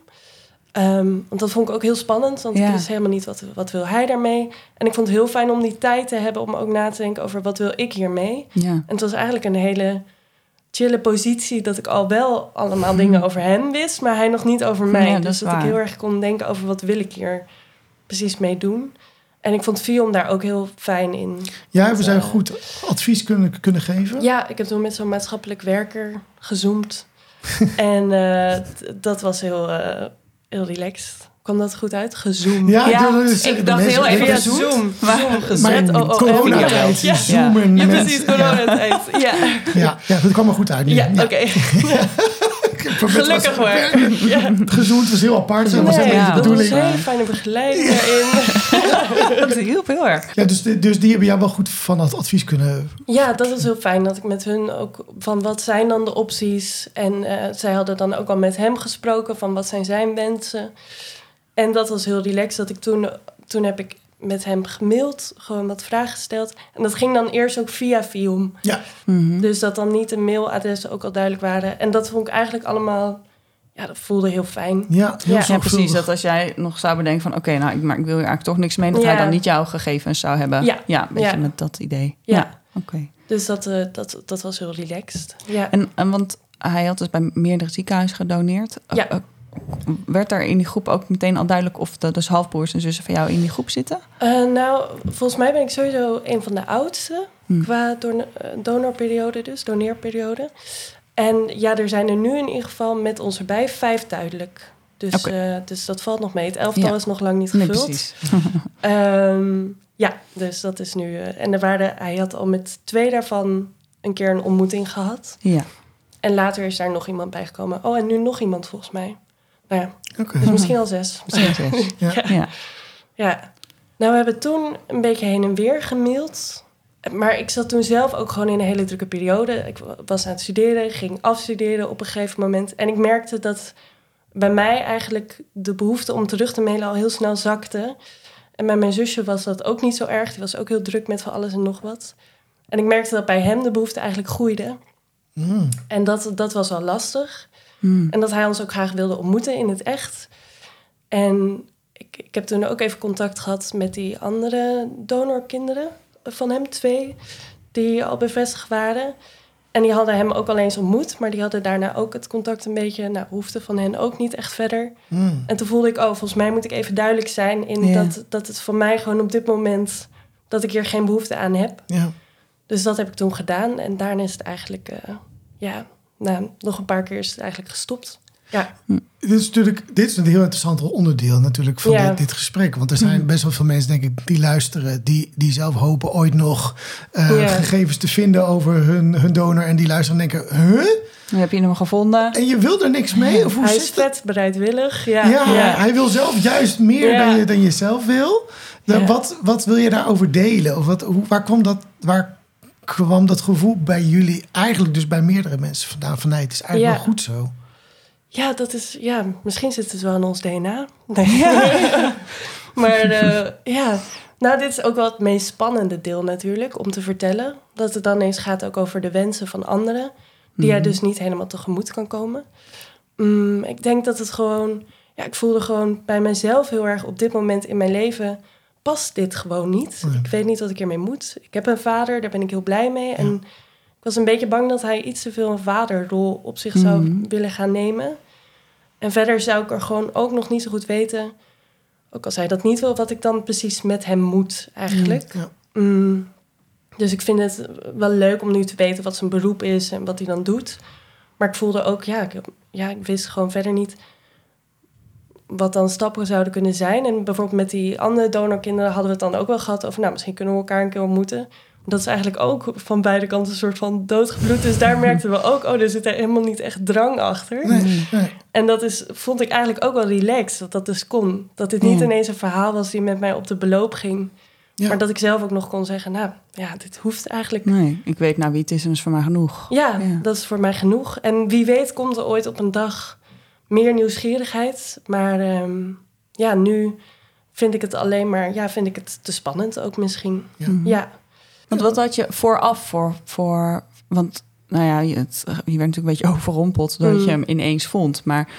Ehm, want dat vond ik ook heel spannend, want Ja. ik wist helemaal niet wat, wat wil hij daarmee. En ik vond het heel fijn om die tijd te hebben om ook na te denken over wat wil ik hiermee. Ja. En het was eigenlijk een hele chille positie dat ik al wel allemaal dingen over hem wist, maar hij nog niet over mij. Ja, dat dus dat ik heel erg kon denken over wat wil ik hier precies mee doen. En ik vond Vion daar ook heel fijn in. Ja, we zijn eh, goed advies kunnen, kunnen geven. Ja, ik heb toen met zo'n maatschappelijk werker gezoomd. [laughs] en t- dat was heel, eh, heel relaxed. Kwam dat goed uit? Gezoomd. Ja, Ja, dat is- ik de dacht heel even Ja, gezoomd. Zoom. Maar- Zoom Maar gezet. in Oh, oh, coronatijd, Ja, zoomen. ja, precies, coronatijd. [laughs] Ja, Ja, ja, dat kwam er goed uit. nu. ja, oké. Ik [laughs] het Gelukkig hoor. [laughs] Ja. Het gezoend was heel apart. Dat was Nee, helemaal ja, dat was bedoeling. een hele fijne begeleiding daarin. [laughs] Dat hielp heel erg. Ja, dus, dus die hebben jou wel goed van het advies kunnen... Ja, dat was heel fijn dat ik met hun ook van wat zijn dan de opties. En eh, zij hadden dan ook al met hem gesproken van wat zijn zijn wensen. En dat was heel relaxed dat ik toen, toen heb ik met hem gemaild, gewoon wat vragen gesteld. En dat ging dan eerst ook via Film. Ja, Mhm. Dus dat dan niet de mailadressen ook al duidelijk waren. En dat vond ik eigenlijk allemaal, ja, dat voelde heel fijn. ja, heel Ja, Ja, precies. Dat als jij nog zou bedenken van... oké, nou, ik, maar ik wil hier eigenlijk toch niks mee... dat Ja. hij dan niet jouw gegevens zou hebben. Ja. een beetje Ja. met dat idee. Ja. oké. Dus dat, eh, dat, dat was heel relaxed. Ja. En, en want hij had dus bij meerdere ziekenhuizen gedoneerd. Ja. Werd er in die groep ook meteen al duidelijk... of de dus halfbroers en zussen van jou in die groep zitten? Eh, nou, volgens mij ben ik sowieso een van de oudste Hm. qua don- eh, donorperiode, dus doneerperiode. En ja, er zijn er nu in ieder geval met ons erbij vijf duidelijk. Dus, eh, dus dat valt nog mee. Het elftal Ja. is nog lang niet Nee, gevuld. precies. [laughs] [laughs] Ehm, ja, dus dat is nu. en er waren, hij had al met twee daarvan een keer een ontmoeting gehad. Ja. En later is daar nog iemand bijgekomen. Oh, en nu nog iemand volgens mij. Nou ja, Oké. dus misschien al zes. Misschien zes. [laughs] Ja. Ja. Ja, nou we hebben toen een beetje heen en weer gemaild. Maar ik zat toen zelf ook gewoon in een hele drukke periode. Ik wa- was aan het studeren, ging afstuderen op een gegeven moment. En ik merkte dat bij mij eigenlijk de behoefte om terug te mailen al heel snel zakte. En bij mijn zusje was dat ook niet zo erg. Die was ook heel druk met van alles en nog wat. En ik merkte dat bij hem de behoefte eigenlijk groeide. Mm. En dat, dat was wel lastig. Hm. En dat hij ons ook graag wilde ontmoeten in het echt. En ik, ik heb toen ook even contact gehad met die andere donorkinderen van hem, twee, die al bevestigd waren. En die hadden hem ook al eens ontmoet, maar die hadden daarna ook het contact een beetje, nou, behoefte van hen ook niet echt verder. Mm. En toen voelde ik, oh, volgens mij moet ik even duidelijk zijn in dat, dat het voor mij gewoon op dit moment, dat ik hier geen behoefte aan heb. Ja. Dus dat heb ik toen gedaan. En daarna is het eigenlijk, eh, ja, nou, nog een paar keer is het eigenlijk gestopt. Ja, Dit is natuurlijk dit is een heel interessant onderdeel natuurlijk van Ja. dit, dit gesprek. Want er zijn best wel veel mensen, denk ik, die luisteren, die, die zelf hopen ooit nog eh, Ja. gegevens te vinden over hun, hun donor. En die luisteren en denken, huh? Heb je hem gevonden? En je wil er niks mee? Of hoe hij is vet bereidwillig. Ja, Ja, ja. hij wil zelf juist meer Ja. dan, je, dan je zelf wil. Dan Ja. wat, wat wil je daarover delen? Of wat, hoe, waar, kwam dat, waar kwam dat gevoel bij jullie eigenlijk dus bij meerdere mensen vandaan? Van nee, het is eigenlijk Ja. wel goed zo. Ja, dat is, ja, misschien zit het wel in ons DNA. [laughs] Nee. [laughs] maar eh, ja, nou, dit is ook wel het meest spannende deel natuurlijk om te vertellen. Dat het dan eens gaat ook over de wensen van anderen, die jij dus niet helemaal tegemoet kan komen. Mm, ik denk dat het gewoon, ja, ik voelde gewoon bij mezelf heel erg op dit moment in mijn leven past dit gewoon niet. Ik weet niet wat ik ermee moet. Ik heb een vader, daar ben ik heel blij mee. En ik was een beetje bang dat hij iets te veel een vaderrol op zich zou Mhm. willen gaan nemen. En verder zou ik er gewoon ook nog niet zo goed weten, ook als hij dat niet wil, wat ik dan precies met hem moet eigenlijk. Ja. Mm, dus ik vind het wel leuk om nu te weten wat zijn beroep is en wat hij dan doet. Maar ik voelde ook, ja, ik, ja, ik wist gewoon verder niet wat dan stappen zouden kunnen zijn. En bijvoorbeeld met die andere donorkinderen hadden we het dan ook wel gehad over, nou, misschien kunnen we elkaar een keer ontmoeten. Dat is eigenlijk ook van beide kanten een soort van doodgebloed. Dus daar merkten we ook, oh, er zit er helemaal niet echt drang achter. Nee, nee. En dat is, vond ik eigenlijk ook wel relaxed, dat dat dus kon. Dat dit niet Mm. ineens een verhaal was die met mij op de beloop ging. Ja. Maar dat ik zelf ook nog kon zeggen, nou ja, dit hoeft eigenlijk. Nee, ik weet nou wie het is en is voor mij genoeg. Ja, Ja. dat is voor mij genoeg. En wie weet komt er ooit op een dag meer nieuwsgierigheid. Maar ehm, ja, nu vind ik het alleen maar, ja, vind ik het te spannend ook misschien. Ja. Mhm. Ja, Want wat had je vooraf voor, voor want nou ja, je, het, je werd natuurlijk een beetje overrompeld doordat Mm. je hem ineens vond. Maar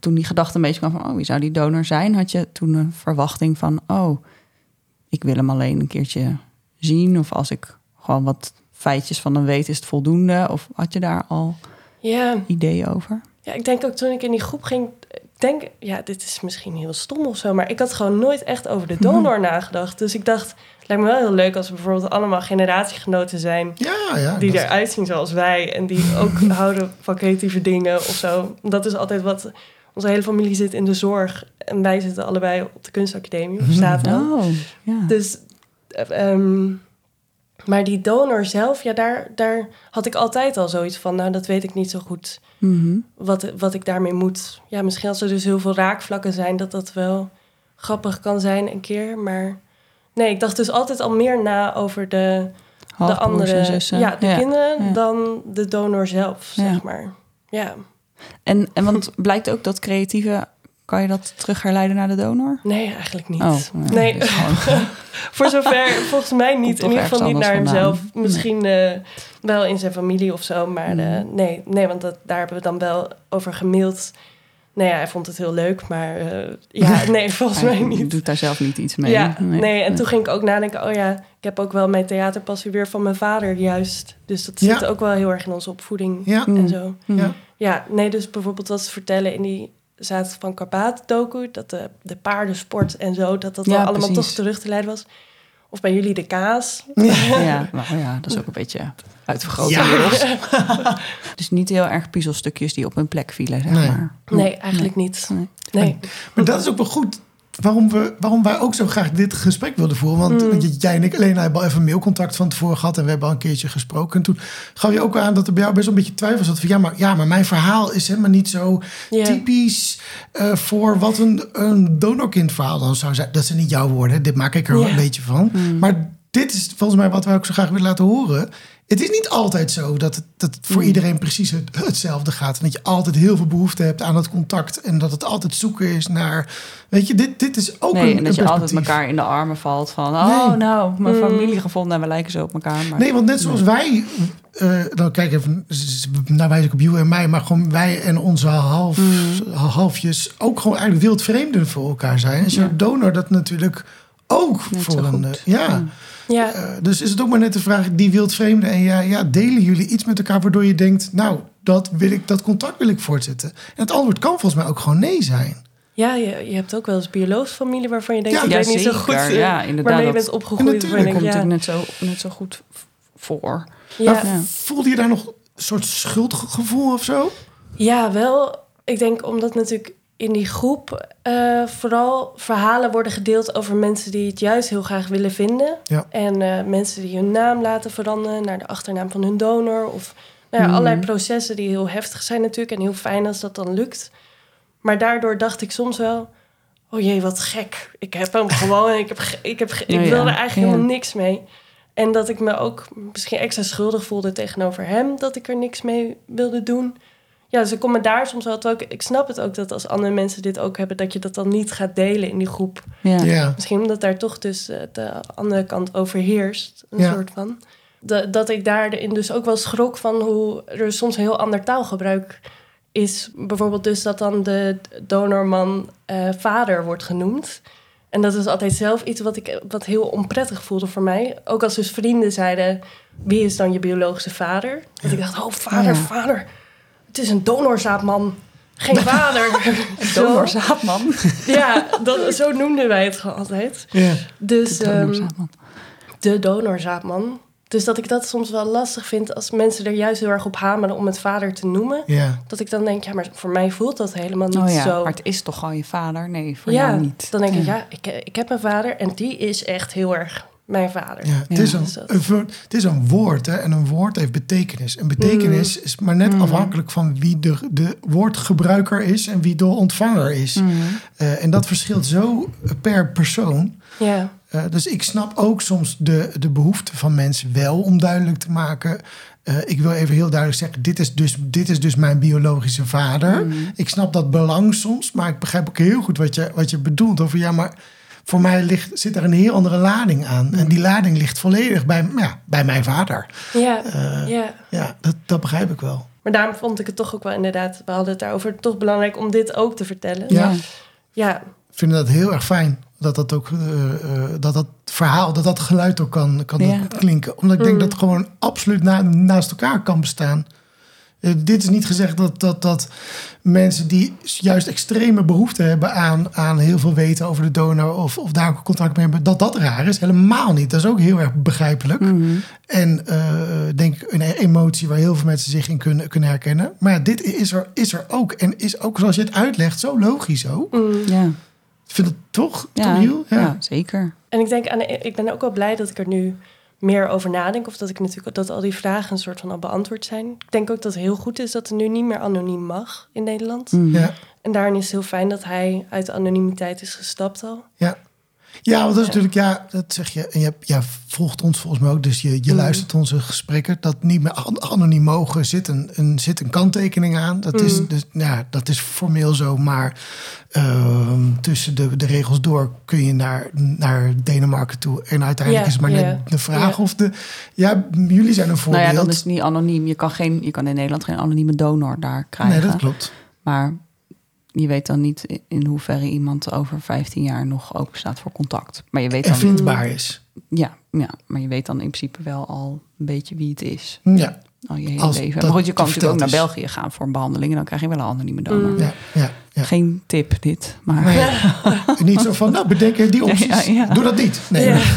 toen die gedachte een beetje kwam van, oh, wie zou die donor zijn? Had je toen een verwachting van, oh, ik wil hem alleen een keertje zien. Of als ik gewoon wat feitjes van hem weet, is het voldoende? Of had je daar al ja. ideeën over? Ja, ik denk ook toen ik in die groep ging, ik denk, ja, dit is misschien heel stom of zo, maar ik had gewoon nooit echt over de donor nagedacht. Dus ik dacht, het lijkt me wel heel leuk als we bijvoorbeeld allemaal generatiegenoten zijn Ja, ja. die dat- eruit zien zoals wij en die ook [laughs] houden van creatieve dingen of zo. Dat is altijd wat onze hele familie zit in de zorg en wij zitten allebei op de kunstacademie of zaterdag. Oh, ja. Dus, eh, ehm, maar die donor zelf, ja, daar, daar had ik altijd al zoiets van, nou, dat weet ik niet zo goed Mhm. wat, wat ik daarmee moet. Ja, misschien als er dus heel veel raakvlakken zijn, dat dat wel grappig kan zijn een keer. Maar nee, ik dacht dus altijd al meer na over de, de andere, ja, de kinderen ja. dan de donor zelf, Ja. zeg maar. Ja, En, en want blijkt ook dat creatieve, kan je dat terug herleiden naar de donor? nee, eigenlijk niet. Oh, nee, dus gewoon- [laughs] voor zover, volgens mij niet. In ieder geval niet naar hemzelf. vandaan. Misschien eh, wel in zijn familie of zo. Maar eh, Mm. nee, nee, want dat, daar hebben we dan wel over gemaild. Nou ja, hij vond het heel leuk, maar eh, ja, [laughs] nee, volgens mij Hij niet. doet daar zelf niet iets mee. Ja, nee, en toen ging ik ook nadenken, oh ja, ik heb ook wel mijn theaterpassie weer van mijn vader juist. Dus dat Ja. zit ook wel heel erg in onze opvoeding Ja. en zo. Mm. Ja. Ja, nee, dus bijvoorbeeld wat ze vertellen in die Zaad van Karpaat docu, dat de, de paardensport en zo, dat dat Ja, wel allemaal precies. toch terug te leiden was. Of bij jullie de kaas. Ja, [laughs] nou ja, dat is ook een beetje uitvergroot Ja. [laughs] [laughs] dus niet heel erg puzzelstukjes die op hun plek vielen, zeg Nee. maar. Nee, eigenlijk niet. Nee. Nee. Maar dat is ook wel goed. Waarom, we, waarom wij ook zo graag dit gesprek wilden voeren. Want Mm. jij en ik alleen hebben al even mailcontact van tevoren gehad. En we hebben al een keertje gesproken. En toen gaf je ook aan dat er bij jou best wel een beetje twijfel zat. Van, ja, maar, ja, maar mijn verhaal is helemaal niet zo typisch eh, voor wat een, een donorkindverhaal dan zou zijn. Dat zijn niet jouw woorden. Dit maak ik er wel een beetje van. Mm. Maar dit is volgens mij wat wij ook zo graag willen laten horen. Het is niet altijd zo dat het, dat het voor iedereen precies het, hetzelfde gaat. En dat je altijd heel veel behoefte hebt aan het contact. En dat het altijd zoeken is naar. Weet je, dit, dit is ook Nee, een en dat je altijd elkaar in de armen valt van... oh, Nee. nou, mijn Mm. familie gevonden en we lijken zo op elkaar. Maar... Nee, want net zoals wij, eh dan kijk even, nou wijs ik op jou en mij, maar gewoon wij en onze half, Mm. halfjes ook gewoon eigenlijk wildvreemden voor elkaar zijn. En zo'n Ja. donor dat natuurlijk ook Net voor zo een. goed. eh, ja. Mm. Ja, Eh, dus is het ook maar net de vraag, die wildvreemden en ja, ja, delen jullie iets met elkaar waardoor je denkt, nou, dat wil ik, dat contact wil ik voortzetten. En het antwoord kan volgens mij ook gewoon nee zijn. ja je, je hebt ook wel eens biologische familie waarvan je denkt, Ja, ik weet niet zo goed eh, Ja, inderdaad. waarmee je Dat- bent opgegroeid. Ik kon denkt, ja, natuurlijk net zo, net zo goed voor. Ja. Ja. voelde je daar nog een soort schuldgevoel of zo? Ja, wel. Ik denk omdat natuurlijk in die groep eh, vooral verhalen worden gedeeld over mensen die het juist heel graag willen vinden. Ja. En eh, mensen die hun naam laten veranderen naar de achternaam van hun donor. Of nou ja, allerlei processen die heel heftig zijn natuurlijk. En heel fijn als dat dan lukt. Maar daardoor dacht ik soms wel... Oh jee, wat gek. Ik heb hem gewoon en ik, heb, ge- ik, heb, ge- ik ja. wil er eigenlijk Ja. helemaal niks mee. En dat ik me ook misschien extra schuldig voelde tegenover hem... dat ik er niks mee wilde doen. Ja, dus ik kom me daar soms wel... terwijl Ik, snap het ook dat als andere mensen dit ook hebben... dat je dat dan niet gaat delen in die groep. Ja. Ja. Misschien omdat daar toch dus eh, de andere kant overheerst. Een Ja. soort van. Dat, dat ik daarin dus ook wel schrok van hoe er soms een heel ander taalgebruik is. Bijvoorbeeld dus dat dan de donorman eh, vader wordt genoemd. En dat is altijd zelf iets wat ik wat heel onprettig voelde voor mij. Ook als dus vrienden zeiden, wie is dan je biologische vader? Dat ik dacht, oh vader, ja. vader. Het is een donorzaadman. Geen [laughs] vader. Zo. Donorzaadman. [laughs] Ja, dat, zo noemden wij het gewoon altijd. Ja. Dus De ehm, donorzaadman. de donorzaadman. Dus dat ik dat soms wel lastig vind als mensen er juist heel erg op hameren om het vader te noemen. Ja. Dat ik dan denk, ja, maar voor mij voelt dat helemaal niet Oh ja, zo. maar het is toch gewoon je vader? Nee, voor ja, jou niet. dan denk ik, ja, ik, ik heb een vader en die is echt heel erg mijn vader. Ja, het, Ja. is een, Dus een het is een woord hè, en een woord heeft betekenis. En betekenis Mm. is maar net afhankelijk van wie de, de woordgebruiker is en wie de ontvanger is. Mhm. Eh, en dat verschilt zo per persoon. Ja, Eh, dus ik snap ook soms de, de behoefte van mensen wel om duidelijk te maken. eh, ik wil even heel duidelijk zeggen: dit is dus, dit is dus mijn biologische vader. Ik snap dat belang soms, maar ik begrijp ook heel goed wat je, wat je bedoelt. Over ja, maar voor mij ligt, zit er een heel andere lading aan. En die lading ligt volledig bij, ja, bij mijn vader. ja, Eh, ja. Ja, dat, dat begrijp ik wel. Maar daarom vond ik het toch ook wel inderdaad, we hadden het daarover, toch belangrijk om dit ook te vertellen. Ja. Ja, Ik vind dat heel erg fijn. Dat dat ook eh, eh, dat dat verhaal, dat dat geluid ook kan, kan Ja. klinken. Omdat ik denk Mm. dat het gewoon absoluut na, naast elkaar kan bestaan. Eh, dit is niet gezegd dat, dat, dat mensen die juist extreme behoefte hebben aan, aan heel veel weten over de donor of, of daar ook contact mee hebben, dat dat raar is. Helemaal niet. Dat is ook heel erg begrijpelijk. Mhm. En eh, denk ik een emotie waar heel veel mensen zich in kunnen, kunnen herkennen. Maar ja, dit is er, is er ook. En is ook zoals je het uitlegt, zo logisch ook. Mm. Ja, Ik vind het toch, ja, toch heel? ja. zeker. En ik denk aan, ik ben ook wel blij dat ik er nu meer over nadenk. Of dat ik natuurlijk dat al die vragen een soort van al beantwoord zijn. Ik denk ook dat het heel goed is dat er nu niet meer anoniem mag in Nederland. Mhm. Ja. En daarin is het heel fijn dat hij uit de anonimiteit is gestapt al. Ja. Ja, want dat is natuurlijk, ja, dat zeg je. En je ja, volgt ons volgens mij ook, dus je, je Mhm. luistert onze gesprekken. Dat niet meer an- anoniem mogen, zit een, een, zit een kanttekening aan. Dat, is, Mhm. dus, ja, dat is formeel zo, maar ehm, tussen de, de regels door kun je naar, naar Denemarken toe. En uiteindelijk is het maar net de vraag of de. Ja, jullie zijn een Nou voorbeeld. ja, dan is het niet anoniem. Je kan, geen, je kan in Nederland geen anonieme donor daar krijgen. nee, dat klopt. Maar je weet dan niet in- hoeverre iemand over 15 jaar nog open staat voor contact. Maar je weet En dan, vindbaar is. ja, ja, maar je weet dan in principe wel al een beetje wie het is. Ja, Al je hele Als leven. dat Maar goed, je kan natuurlijk ook naar. België gaan voor een behandeling. En dan krijg je wel een anonieme donor. Mm. ja, ja. ja. Geen tip dit, maar... Nee. [laughs] Niet zo van, nou bedenk die [laughs] opties. Ja, ja. Doe dat niet. Nee, Ja. [laughs]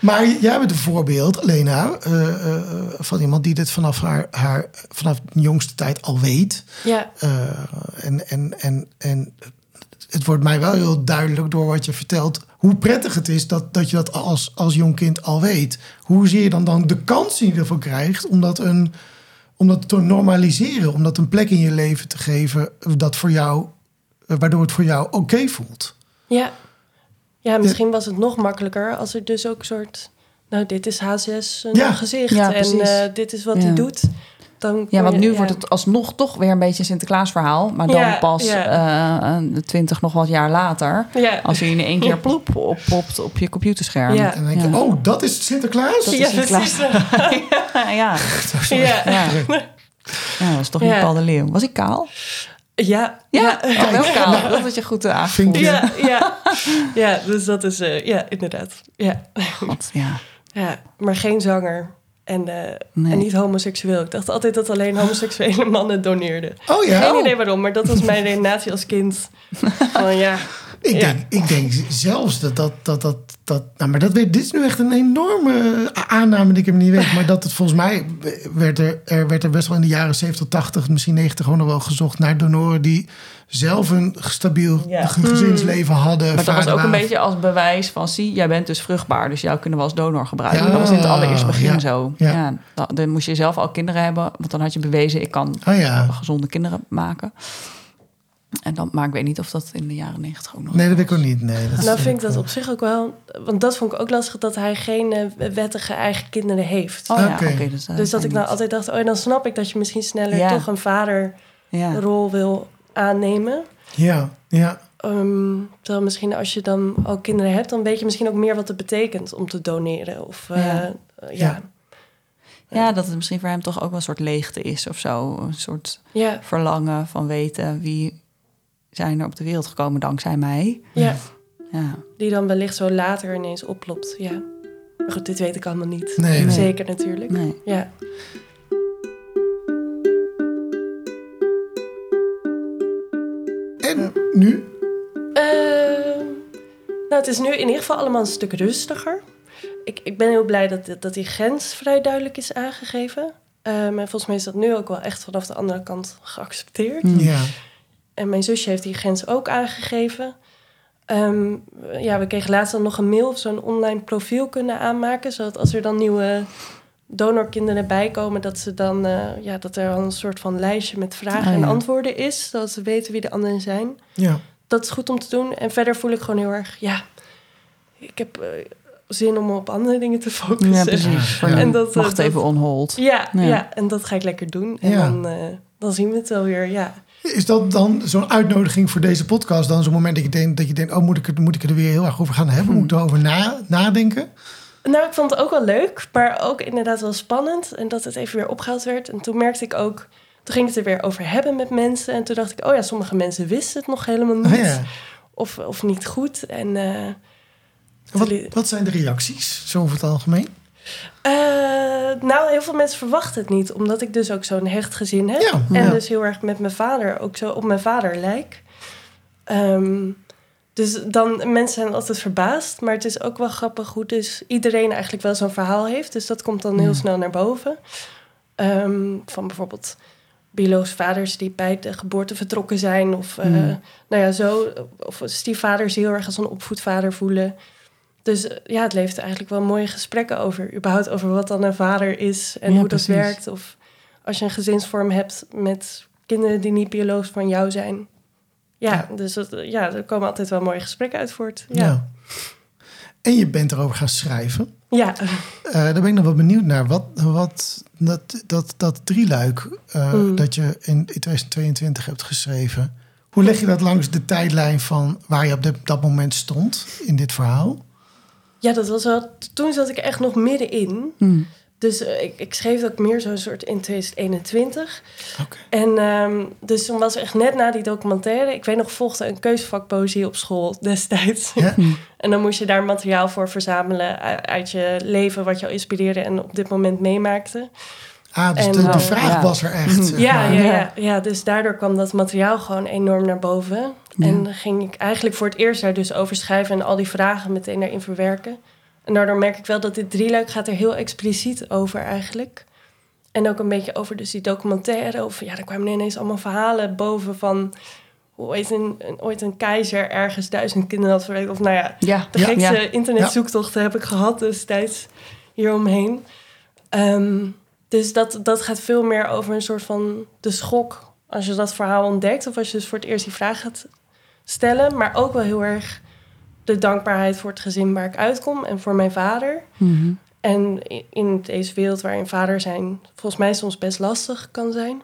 Maar jij bent een voorbeeld, Lena, eh, eh, van iemand die dit vanaf haar, haar vanaf de jongste tijd al weet. Ja, Eh, en, en, en, en het wordt mij wel heel duidelijk door wat je vertelt, hoe prettig het is dat, dat je dat als, als jong kind al weet. Hoe zie je dan, dan de kans die je ervoor krijgt om dat, een, om dat te normaliseren, om dat een plek in je leven te geven dat voor jou, eh, waardoor het voor jou oké voelt. ja. Ja, misschien was het nog makkelijker als er dus ook een soort... Nou, dit is H6 een Ja. gezicht Ja, en eh, dit is wat Ja. hij doet. Dan Ja, want je- nu ja. wordt het alsnog toch weer een beetje een Sinterklaasverhaal. Maar dan Ja, pas ja. eh, de twintig nog wat jaar later. Ja. Als je in één keer ploep oppopt op je computerscherm. Ja. En dan denk je, Ja. oh, dat is Sinterklaas? Dat is ja, Sinterklaas. ja, [laughs] ja. Ja. ja. Ja, dat is toch niet. Paul de Leeuw. Was ik kaal? Ja, Ja, ja. oh, wel kaal. Dat had je goed uh, aangevoeld. Vinkje. Ja, ja. ja, dus dat is, eh, ja, inderdaad. Ja. God, ja. ja, maar geen zanger en, eh, Nee. en niet homoseksueel. Ik dacht altijd dat alleen homoseksuele [laughs] mannen doneerden. Oh ja? Geen idee waarom, maar dat was mijn [laughs] redenatie als kind. [laughs] Van ja, Ik, Ja. denk, ik denk zelfs dat dat. dat, dat, dat nou, maar dat weet, dit is nu echt een enorme aanname die ik hem niet weet. Maar dat het volgens mij werd er, er werd er best wel in de jaren 70, 80, misschien 90 gewoon nog wel gezocht naar donoren die zelf een stabiel Ja. ge- gezinsleven hadden. Maar dat was ook een beetje als bewijs van... zie, jij bent dus vruchtbaar, dus jou kunnen we als donor gebruiken. Ja, dat was in het allereerste begin ja, zo. ja. Ja. dan, dan moest je zelf al kinderen hebben... want dan had je bewezen, ik kan Oh ja. gezonde kinderen maken. En dan, maar ik weet niet of dat in de jaren negentig ook nog... Nee, dat weet ik ook niet. Nee, dat Nou vind ik dat op zich ook wel... Want dat vond ik ook lastig dat hij geen eh, wettige eigen kinderen heeft. Oh ja, Oké. oké. dus, eh, dus dat ik nou niet- altijd dacht... Oh, dan snap ik dat je misschien sneller Ja. toch een vaderrol Ja. wil aannemen. Ja, ja. Ehm, terwijl misschien als je dan ook kinderen hebt... dan weet je misschien ook meer wat het betekent om te doneren. Of eh, Ja. eh, Ja. ja. ja, dat het misschien voor hem toch ook wel een soort leegte is of zo. Een soort Ja. verlangen van weten... wie zijn er op de wereld gekomen dankzij mij. ja, Ja. die dan wellicht zo later ineens oplopt. Ja. Maar goed, dit weet ik allemaal niet. Nee, nee. Zeker natuurlijk. Nee. Ja. En nu? Ehm, nou, het is nu in ieder geval allemaal een stuk rustiger. Ik, ik ben heel blij dat, dat die grens vrij duidelijk is aangegeven. Ehm, en volgens mij is dat nu ook wel echt vanaf de andere kant geaccepteerd. Ja. En mijn zusje heeft die grens ook aangegeven. Ehm, ja, we kregen laatst dan nog een mail of zo'n online profiel kunnen aanmaken. Zodat als er dan nieuwe donorkinderen bijkomen, dat, ze dan, eh, ja, dat er al een soort van lijstje met vragen Oh, en antwoorden is. Zodat ze weten wie de anderen zijn. Ja. Dat is goed om te doen. En verder voel ik gewoon heel erg, ja, ik heb eh, zin om op andere dingen te focussen. Ja, precies. Ja. En dat, eh, dat- even on hold. Ja, ja. Ja. en dat ga ik lekker doen. En Ja. dan, eh, dan zien we het wel weer, ja. Is dat dan zo'n uitnodiging voor deze podcast? Dan zo'n moment dat je denkt, dat je denkt oh, moet ik, het, moet ik er weer heel erg over gaan hebben? Moet ik erover na, nadenken? Nou, ik vond het ook wel leuk, maar ook inderdaad wel spannend. En dat het even weer opgehaald werd. En toen merkte ik ook, toen ging ik het er weer over hebben met mensen. En toen dacht ik, oh ja, sommige mensen wisten het nog helemaal niet. Oh ja. of, of niet goed. En eh, Wat, wat zijn de reacties, zo over het algemeen? Eh, nou, heel veel mensen verwachten het niet. Omdat ik dus ook zo'n hecht gezin heb. Ja, en ja. dus heel erg met mijn vader, ook zo op mijn vader lijk. Ehm, dus dan, mensen zijn altijd verbaasd. Maar het is ook wel grappig hoe dus iedereen eigenlijk wel zo'n verhaal heeft. Dus dat komt dan heel Ja. snel naar boven. Ehm, van bijvoorbeeld biologische vaders die bij de geboorte vertrokken zijn. Of, Mm. nou ja, zo. Of stiefvaders heel erg als een opvoedvader voelen. Dus eh, ja, het levert eigenlijk wel mooie gesprekken over. Überhaupt over wat dan een vader is en Ja, hoe precies. dat werkt. Of als je een gezinsvorm hebt met kinderen die niet biologisch van jou zijn. Ja, Ja. dus dat, ja, er komen altijd wel mooie gesprekken uit voort. Ja. Ja, En je bent erover gaan schrijven. ja. Eh, daar ben ik nog wel benieuwd naar. Wat, wat dat, dat, dat drieluik eh, Mm. dat je in, in 2022 hebt geschreven. Hoe leg je dat langs de tijdlijn van waar je op dat moment stond in dit verhaal? Ja dat was wel. Toen zat ik echt nog middenin. Hm. Dus eh, ik, ik schreef ook meer zo'n soort in 2021. Oké. En ehm, dus toen was echt net na die documentaire... Ik weet nog, volgde een keuzevak poëzie op school destijds. Ja. [laughs] en dan moest je daar materiaal voor verzamelen... uit je leven, wat jou inspireerde en op dit moment meemaakte. Ah, dus En, de, de vraag ja. was er echt. [laughs] zeg Ja, maar. ja, Ja. ja, ja, dus daardoor kwam dat materiaal gewoon enorm naar boven. Ja. En dan ging ik eigenlijk voor het eerst daar dus over schrijven... en al die vragen meteen daarin verwerken. En daardoor merk ik wel dat dit drieluik gaat er heel expliciet over eigenlijk. En ook een beetje over dus die documentaire. Over, ja, er kwamen ineens allemaal verhalen boven van... hoe ooit een, een, ooit een keizer ergens duizend kinderen had verwekt. Of nou ja, Ja, de Ja. gekste internetzoektochten heb ik gehad destijds hieromheen. Ehm, dus dat, dat gaat veel meer over een soort van de schok als je dat verhaal ontdekt. Of als je dus voor het eerst die vraag gaat stellen. Maar ook wel heel erg de dankbaarheid voor het gezin waar ik uitkom en voor mijn vader. Mhm. En in deze wereld waarin vader zijn volgens mij soms best lastig kan zijn.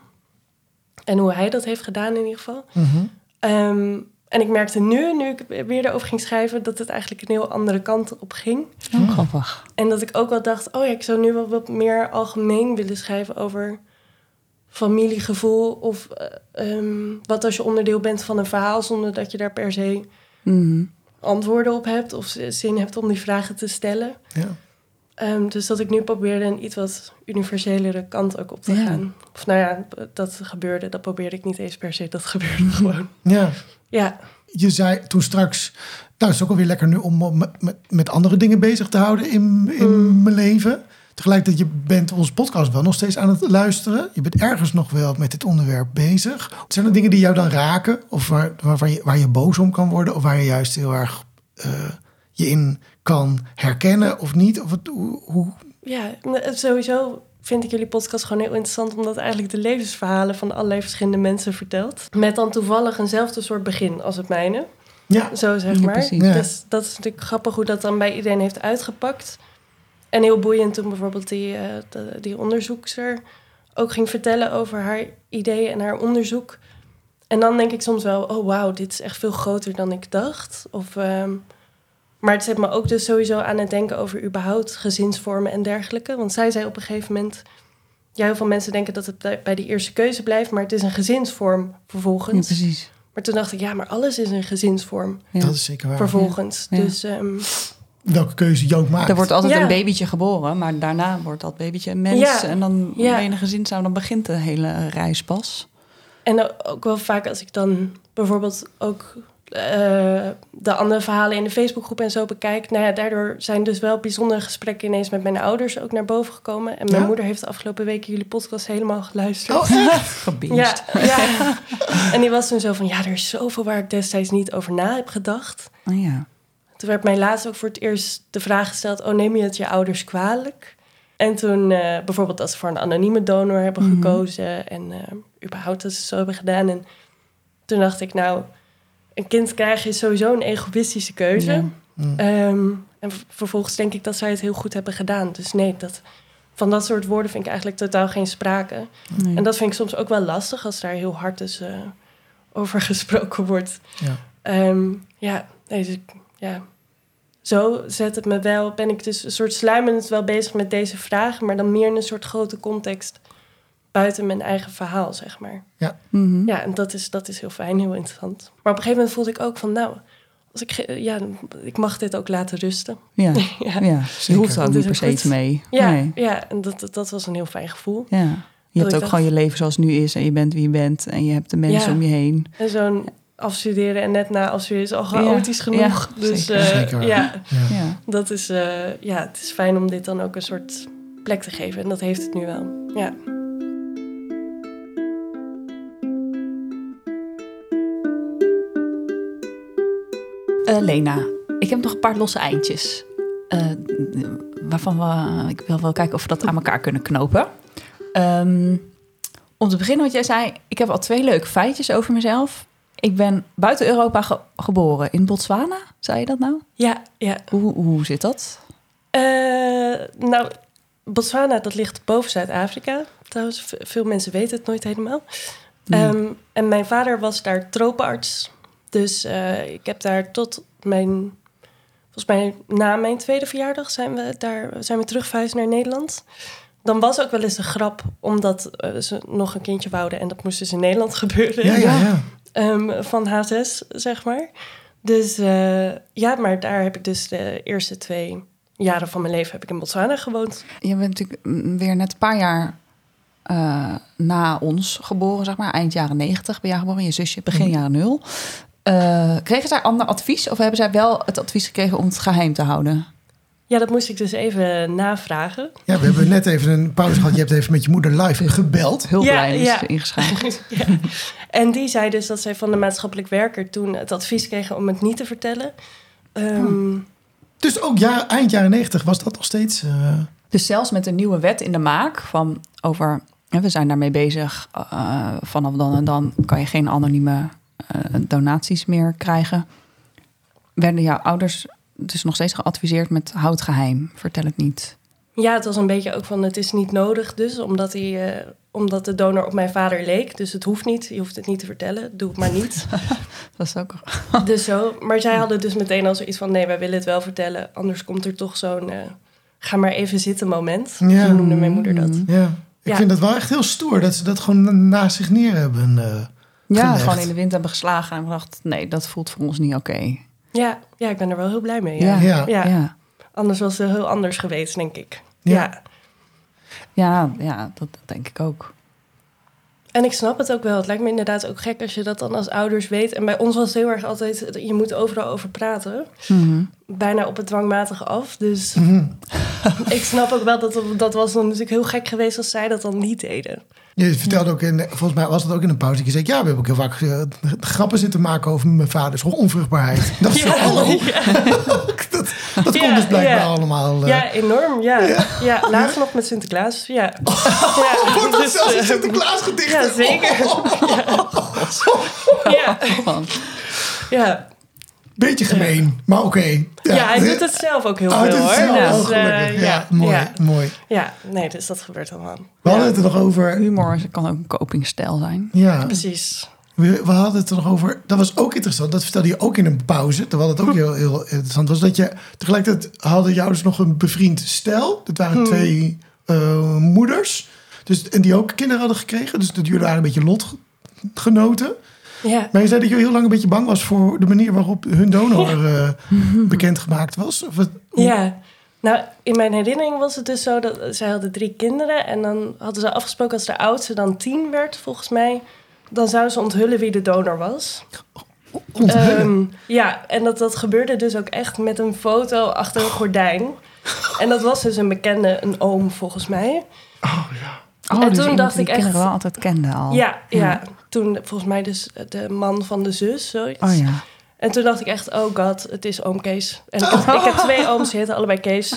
En hoe hij dat heeft gedaan in ieder geval. Mhm. Ehm, en ik merkte nu, nu ik weer erover ging schrijven, dat het eigenlijk een heel andere kant op ging. Oh, grappig. En dat ik ook wel dacht, oh ja, ik zou nu wel wat meer algemeen willen schrijven over familiegevoel. Of eh, ehm, wat als je onderdeel bent van een verhaal zonder dat je daar per se Mhm. antwoorden op hebt of zin hebt om die vragen te stellen. Ja. Ehm, dus dat ik nu probeerde een iets wat universelere kant ook op te Ja. gaan. Of nou ja, dat gebeurde, dat probeerde ik niet eens per se, dat gebeurde gewoon. ja. Ja, je zei toen straks, nou het is ook alweer lekker nu om me- met, met andere dingen bezig te houden in, in mijn leven. Tegelijkertijd, je bent onze podcast wel nog steeds aan het luisteren. Je bent ergens nog wel met dit onderwerp bezig. Zijn er dingen die jou dan raken? Of waar, waarvan je, waar je boos om kan worden? Of waar je juist heel erg eh, je in kan herkennen of niet? Of het, hoe, hoe- Ja, nou, sowieso vind ik jullie podcast gewoon heel interessant... omdat eigenlijk de levensverhalen van allerlei verschillende mensen vertelt. Met dan toevallig eenzelfde soort begin als het mijne. ja, Zo zeg Ja, maar. precies. Ja. Dus dat is natuurlijk grappig hoe dat dan bij iedereen heeft uitgepakt. En heel boeiend toen bijvoorbeeld die, eh, de- die onderzoekster ook ging vertellen over haar ideeën en haar onderzoek. En dan denk ik soms wel, oh wauw, dit is echt veel groter dan ik dacht. Of, ehm, maar het zet me ook dus sowieso aan het denken over überhaupt gezinsvormen en dergelijke. Want zij zei op een gegeven moment, ja, heel veel mensen denken dat het bij- die eerste keuze blijft, maar het is een gezinsvorm Ja, vervolgens. precies. Maar toen dacht ik, ja, maar alles is een gezinsvorm Ja. dat is zeker waar. vervolgens. Ja. Dus ehm, Welke keuze je ook maakt. Er wordt altijd Ja. een babytje geboren, maar daarna wordt dat babytje een mens. Ja. En dan Ja. ben je een gezinsouder, dan begint de hele reis pas. en ook wel vaak als ik dan bijvoorbeeld ook eh, de andere verhalen in de Facebookgroep en zo bekijk. Nou ja, daardoor zijn dus wel bijzondere gesprekken ineens met mijn ouders ook naar boven gekomen. En mijn Ja? moeder heeft de afgelopen weken jullie podcast helemaal geluisterd. Oh, echt? [laughs] Gebinged. ja, ja. En die was toen zo van, ja, er is zoveel waar ik destijds niet over na heb gedacht. Oh, ja. Toen werd mij laatst ook voor het eerst de vraag gesteld: Oh, neem je het je ouders kwalijk? En toen eh, bijvoorbeeld dat ze voor een anonieme donor hebben Mhm. gekozen en eh, überhaupt dat ze het zo hebben gedaan. En toen dacht ik, nou, een kind krijgen is sowieso een egoïstische keuze. Ja. Mm. Ehm, en vervolgens denk ik dat zij het heel goed hebben gedaan. Dus nee, dat, van dat soort woorden vind ik eigenlijk totaal geen sprake. Nee. En dat vind ik soms ook wel lastig als daar heel hard dus, eh, over [laughs] gesproken wordt. Ja. Ehm, ja, nee, dus ja. Zo zet het me wel, ben ik dus een soort sluimerend wel bezig met deze vragen, maar dan meer in een soort grote context buiten mijn eigen verhaal, zeg maar. Mhm. Ja, en dat is, dat is heel fijn, heel interessant. Maar op een gegeven moment voelde ik ook van, nou, als ik, ja, ik mag dit ook laten rusten. Ja. [laughs] ja, ja. Je hoeft er ook niet per se iets mee. ja, Nee. ja en dat, dat, dat was een heel fijn gevoel. Ja. Je hebt ook dacht- gewoon je leven zoals het nu is en je bent wie je bent en je hebt de mensen Ja. om je heen. En zo'n afstuderen en net na afstuderen is al chaotisch Ja, genoeg. ja, dus zeker. eh, ja, Ja. Dat is, eh, ja, het is fijn om dit dan ook een soort plek te geven. En dat heeft het nu wel. Ja. Eh, Lena, ik heb nog een paar losse eindjes. eh, waarvan we, ik wil wel kijken of we dat aan elkaar kunnen knopen. Ehm, om te beginnen, wat jij zei, ik heb al twee leuke feitjes over mezelf. Ik ben buiten Europa ge- geboren, in Botswana. Zei je dat nou? Ja, ja. Hoe, hoe zit dat? Eh, nou, Botswana, dat ligt boven Zuid-Afrika. Trouwens, veel mensen weten het nooit helemaal. Nee. Ehm, en mijn vader was daar tropenarts. Dus eh, ik heb daar tot mijn... Volgens mij na mijn tweede verjaardag zijn we, daar, zijn we terug verhuisd naar Nederland. Dan was ook wel eens een grap, omdat eh, ze nog een kindje wouden... en dat moest dus in Nederland [laughs] gebeuren. Ja, ja, ja. Ehm, van H6, zeg maar. Dus eh, ja, maar daar heb ik dus de eerste twee jaren van mijn leven heb ik in Botswana gewoond. Je bent natuurlijk mm, weer net een paar jaar eh, na ons geboren, zeg maar. Eind jaren negentig ben jij geboren. Je zusje begin jaren nul. Eh, kregen zij ander advies? Of hebben zij wel het advies gekregen om het geheim te houden? Ja, dat moest ik dus even navragen. Ja, we hebben net even een pauze gehad. Je hebt even met je moeder live gebeld. Hulplijn Ja, is ja. ingeschakeld. [laughs] ja. En die zei dus dat zij van de maatschappelijk werker toen het advies kregen om het niet te vertellen. Ehm, Dus ook ja, eind jaren negentig was dat nog steeds... eh, Dus zelfs met een nieuwe wet in de maak van over... hè, We zijn daarmee bezig. eh, vanaf dan en dan kan je geen anonieme eh, donaties meer krijgen. Werden jouw ouders dus nog steeds geadviseerd met houd geheim. Vertel het niet. Ja, het was een beetje ook van het is niet nodig dus, omdat, hij, eh, omdat de donor op mijn vader leek. Dus het hoeft niet, je hoeft het niet te vertellen, doe het maar niet. [laughs] Dat is ook... dus zo, maar zij hadden dus meteen al zoiets van nee, wij willen het wel vertellen. Anders komt er toch zo'n eh, ga maar even zitten moment. Ja. Zo noemde mijn moeder dat. ja. Ik Ja. vind dat wel echt heel stoer dat ze dat gewoon naast zich neer hebben. eh. Ja, gelegd. gewoon in de wind hebben geslagen en gedacht... nee, dat voelt voor ons niet oké. Ja, ja, ik ben er wel heel blij mee. Ja. Ja. Ja. Ja. Ja. Anders was het heel anders geweest, denk ik. Ja. Ja. Ja, ja dat, dat denk ik ook. En ik snap het ook wel. Het lijkt me inderdaad ook gek als je dat dan als ouders weet. En bij ons was het heel erg altijd, je moet overal over praten. Mhm. Bijna op het dwangmatige af. Dus Mhm. [laughs] ik snap ook wel dat dat was dan natuurlijk heel gek geweest als zij dat dan niet deden. Je vertelde ook, in, volgens mij was het ook in een pauze, dat je zei, ja, we hebben ook heel vaak eh, grappen zitten maken over mijn vaders onvruchtbaarheid. Dat is Ja, hallo. [laughs] [laughs] dat dat Ja, komt dus blijkbaar ja. allemaal. eh. Ja, enorm. Ja, ja. laatst nog met Sinterklaas. Ja, [laughs] ja. Wordt dat dus, zelfs een eh, Sinterklaas gedicht? ja, zeker. Ja, Van, ja. Beetje gemeen, maar oké. ja, hij doet het zelf ook heel Oh, hij veel hoor. Dus, eh, ja, ja, mooi, ja. mooi. Ja, nee, dus dat gebeurt allemaal. We hadden Ja, het er nog over. humor kan ook een copingstijl zijn. Ja, Precies. We, we hadden het er nog over. Dat was ook interessant. Dat vertelde je ook in een pauze. Terwijl het ook heel, heel interessant was. Dat je tegelijkertijd hadden jou dus nog een bevriend stel. Dat waren Hmm. twee eh, moeders. Dus, en die ook kinderen hadden gekregen. Dus dat jullie waren een beetje lotgenoten. Ja. Maar je zei dat je heel lang een beetje bang was voor de manier waarop hun donor eh, bekendgemaakt was. Of hoe- Ja, nou in mijn herinnering was het dus zo dat zij hadden drie kinderen en dan hadden ze afgesproken als de oudste dan tien werd, volgens mij, dan zou ze onthullen wie de donor was. onthullen. Ehm, ja, en dat, dat gebeurde dus ook echt met een foto achter een gordijn. En dat was dus een bekende, een oom volgens mij. oh ja. Oh, En dus toen dacht die ik echt- kinderen wel altijd kende al. Ja, ja, toen volgens mij dus de man van de zus, zoiets. Oh ja. En toen dacht ik echt, oh god, het is oom Kees. En ik heb, [laughs] ik heb twee ooms, die heten allebei Kees.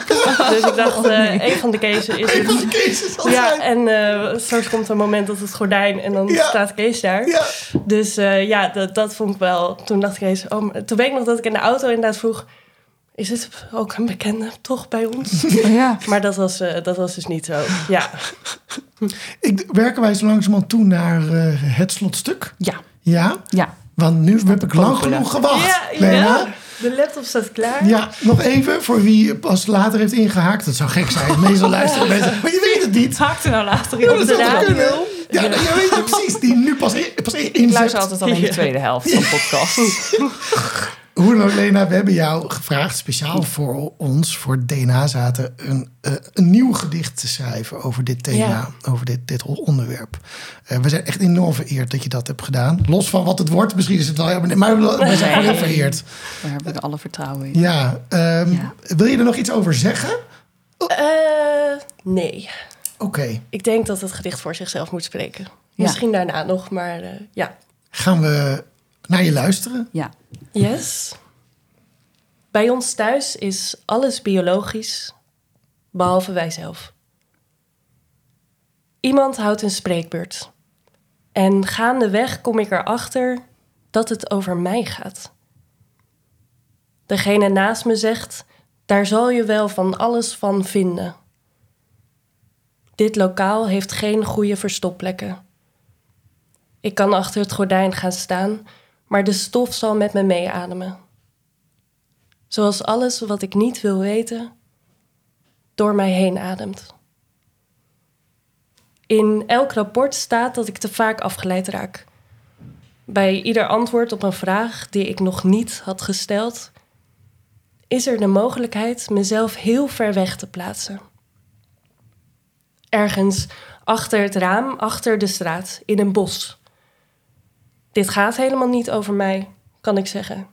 Dus ik dacht, eh een van de Keesen is Een van de het. cases zal Ja, zijn. en eh straks komt een moment dat het gordijn en dan Ja. staat Kees daar. Ja. Dus eh, ja, dat, dat vond ik wel. Toen dacht Kees, oh, maar- toen weet ik nog dat ik in de auto inderdaad vroeg... is het ook een bekende toch bij ons? Oh, [laughs] ja. maar dat was, eh, dat was dus niet zo. Ja, Ik, werken wij zo langzamerhand toe naar het slotstuk? Ja. Ja? Ja. Want nu heb ik lang genoeg gewacht. ja, Lena. ja, de laptop staat klaar. Ja, nog even voor wie pas later heeft ingehaakt. Dat zou gek zijn. Meestal luisteren mensen. Maar je weet het niet. Haakte nou later Ja, in dat de radio. Ja, nou, je weet het precies. Die nu pas, in- pas in- Ik luister altijd alleen de Ja. tweede helft van de podcast. [laughs] Hoe dan Lena, we hebben jou gevraagd speciaal voor ons, voor DNA zaten, een, eh, een nieuw gedicht te schrijven over dit thema, Ja. over dit, dit onderwerp. Eh, we zijn echt enorm vereerd dat je dat hebt gedaan. Los van wat het wordt, misschien is het wel helemaal maar we we zijn heel vereerd. Daar heb ik alle vertrouwen in. Ja, ehm, Ja. wil je er nog iets over zeggen? Eh, nee. Oké, Ik denk dat het gedicht voor zichzelf moet spreken. Ja. Misschien daarna nog, maar ja. gaan we naar je luisteren? Ja. Yes. Bij ons thuis is alles biologisch, behalve wij zelf. Iemand houdt een spreekbeurt. En gaandeweg kom ik erachter dat het over mij gaat. Degene naast me zegt: daar zal je wel van alles van vinden. Dit lokaal heeft geen goede verstopplekken. Ik kan achter het gordijn gaan staan, maar de stof zal met me meeademen. Zoals alles wat ik niet wil weten, door mij heen ademt. In elk rapport staat dat ik te vaak afgeleid raak. Bij ieder antwoord op een vraag die ik nog niet had gesteld, is er de mogelijkheid mezelf heel ver weg te plaatsen. Ergens achter het raam, achter de straat, in een bos. Dit gaat helemaal niet over mij, kan ik zeggen.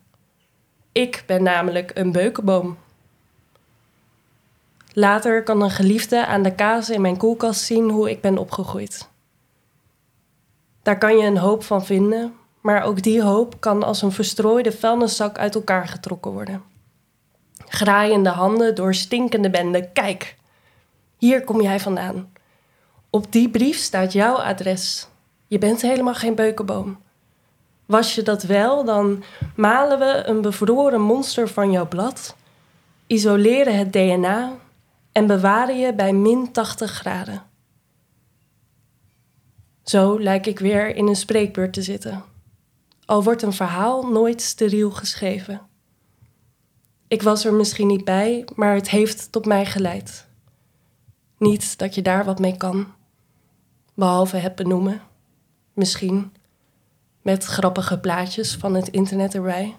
Ik ben namelijk een beukenboom. Later kan een geliefde aan de kaas in mijn koelkast zien hoe ik ben opgegroeid. Daar kan je een hoop van vinden, maar ook die hoop kan als een verstrooide vuilniszak uit elkaar getrokken worden. Graaiende handen door stinkende benden. Kijk, hier kom jij vandaan. Op die brief staat jouw adres. Je bent helemaal geen beukenboom. Was je dat wel, dan malen we een bevroren monster van jouw blad, isoleren het DNA en bewaren je bij min 80 graden. Zo lijk ik weer in een spreekbeurt te zitten. Al wordt een verhaal nooit steriel geschreven. Ik was er misschien niet bij, maar het heeft tot mij geleid. Niet dat je daar wat mee kan, behalve het benoemen, misschien met grappige plaatjes van het internet erbij.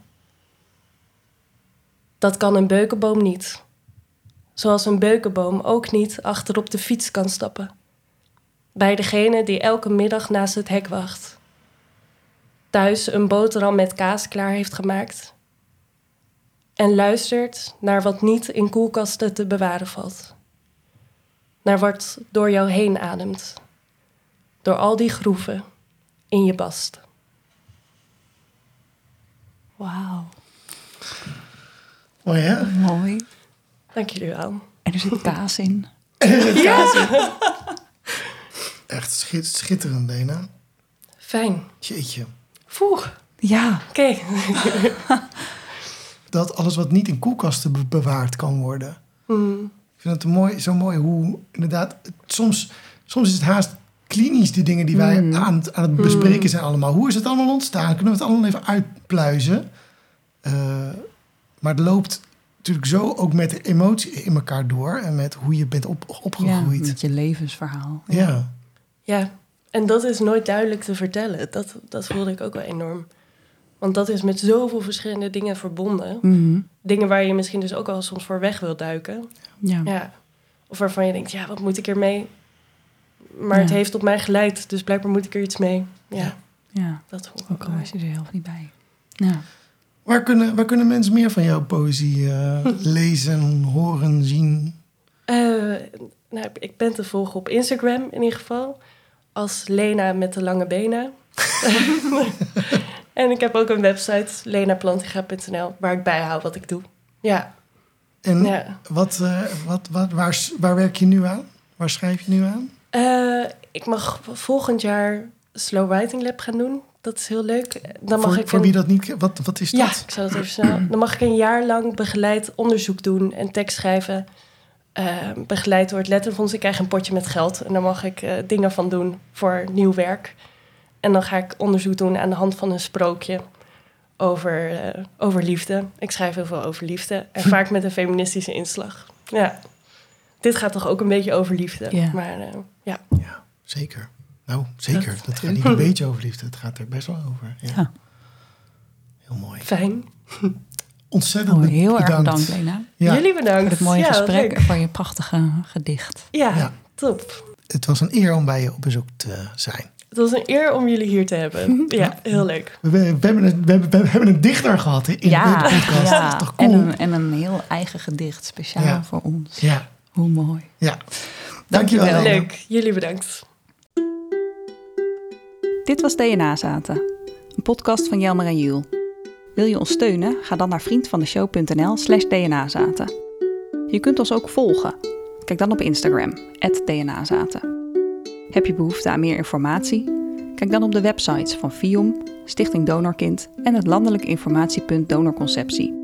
Dat kan een beukenboom niet. Zoals een beukenboom ook niet achter op de fiets kan stappen. Bij degene die elke middag naast het hek wacht. Thuis een boterham met kaas klaar heeft gemaakt. En luistert naar wat niet in koelkasten te bewaren valt. Naar wat door jou heen ademt. Door al die groeven in je bast. Wauw, Mooi hè? mooi. Dank jullie wel. En er zit kaas in. Echt schit- schitterend, Lena. Fijn. Jeetje. Poeh. Ja, Oké. [laughs] Dat alles wat niet in koelkasten be- bewaard kan worden. Hmm. Ik vind het mooi, zo mooi hoe inderdaad... Soms, soms is het haast klinisch, die dingen die wij Mm. aan, het- aan het bespreken zijn allemaal. Hoe is het allemaal ontstaan? Kunnen we het allemaal even uitpluizen? Eh, maar het loopt natuurlijk zo ook met de emotie in elkaar door. En met hoe je bent op, ja opgegroeid. met je levensverhaal. Ja. Ja, en dat is nooit duidelijk te vertellen. Dat, dat voelde ik ook wel enorm. Want dat is met zoveel verschillende dingen verbonden. Mhm. Dingen waar je misschien dus ook al soms voor weg wil duiken. ja. Ja. Of waarvan je denkt, ja, wat moet ik ermee? Maar het Ja. heeft op mij geleid, dus blijkbaar moet ik er iets mee. Ja, Ja. ja. dat voel ik Ook ook al is je er zelf niet bij. Ja. Waar, kunnen, waar kunnen mensen meer van jouw poëzie eh, [laughs] lezen, horen, zien? Eh, nou, ik ben te volgen op Instagram in ieder geval. Als Lena met de lange benen. [laughs] [laughs] en ik heb ook een website, lenaplantiga.nl, waar ik bijhoud wat ik doe. Ja, En ja. wat, eh, wat, wat, waar, waar werk je nu aan? Waar schrijf je nu aan? Eh, ik mag volgend jaar Slow Writing Lab gaan doen. Dat is heel leuk. Dan mag voor ik voor wie dat niet... Wat, wat is Ja, dat? ik zal het even snel. [clears throat] Dan mag ik een jaar lang begeleid onderzoek doen en tekst schrijven. eh, begeleid door het Letterfonds. Ik krijg een potje met geld en daar mag ik eh, dingen van doen voor nieuw werk. En dan ga ik onderzoek doen aan de hand van een sprookje over, eh, over liefde. Ik schrijf heel veel over liefde en [laughs] vaak met een feministische inslag. Ja, dit gaat toch ook een beetje over liefde. Ja. Maar eh, ja, Ja, zeker. Nou, zeker. Dat- Dat, gaat niet een beetje over liefde. Het gaat er best wel over. Ja. Ja. Heel mooi. fijn. Ontzettend Oh, heel erg bedankt. Lena. Ja, Jullie bedankt. Voor het mooie Ja, gesprek en voor je prachtige gedicht. Ja, Ja. top. Het was een eer om bij je op bezoek te zijn. Het was een eer om jullie hier te hebben. Ja, heel leuk. We, we, hebben, een, we, hebben, we hebben een dichter gehad in de podcast. Dat is toch en, cool? een, en een heel eigen gedicht, speciaal Ja. voor ons. Ja, Hoe mooi. ja. Dankjewel. Dankjewel. Leuk. Jullie bedankt. Dit was DNA Zaten, een podcast van Jelmer en Jules. Wil je ons steunen? Ga dan naar vriendvandeshow.nl slash dnazaten. Je kunt ons ook volgen. Kijk dan op Instagram, dnazaten. Heb je behoefte aan meer informatie? Kijk dan op de websites van FIOM, Stichting Donorkind en het landelijk informatiepunt Donorconceptie.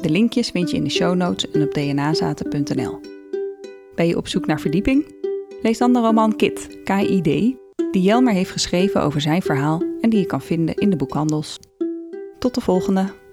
De linkjes vind je in de show notes en op dnazaten.nl. Ben je op zoek naar verdieping? Lees dan de roman Kit, K-I-D, die Jelmer heeft geschreven over zijn verhaal en die je kan vinden in de boekhandels. Tot de volgende!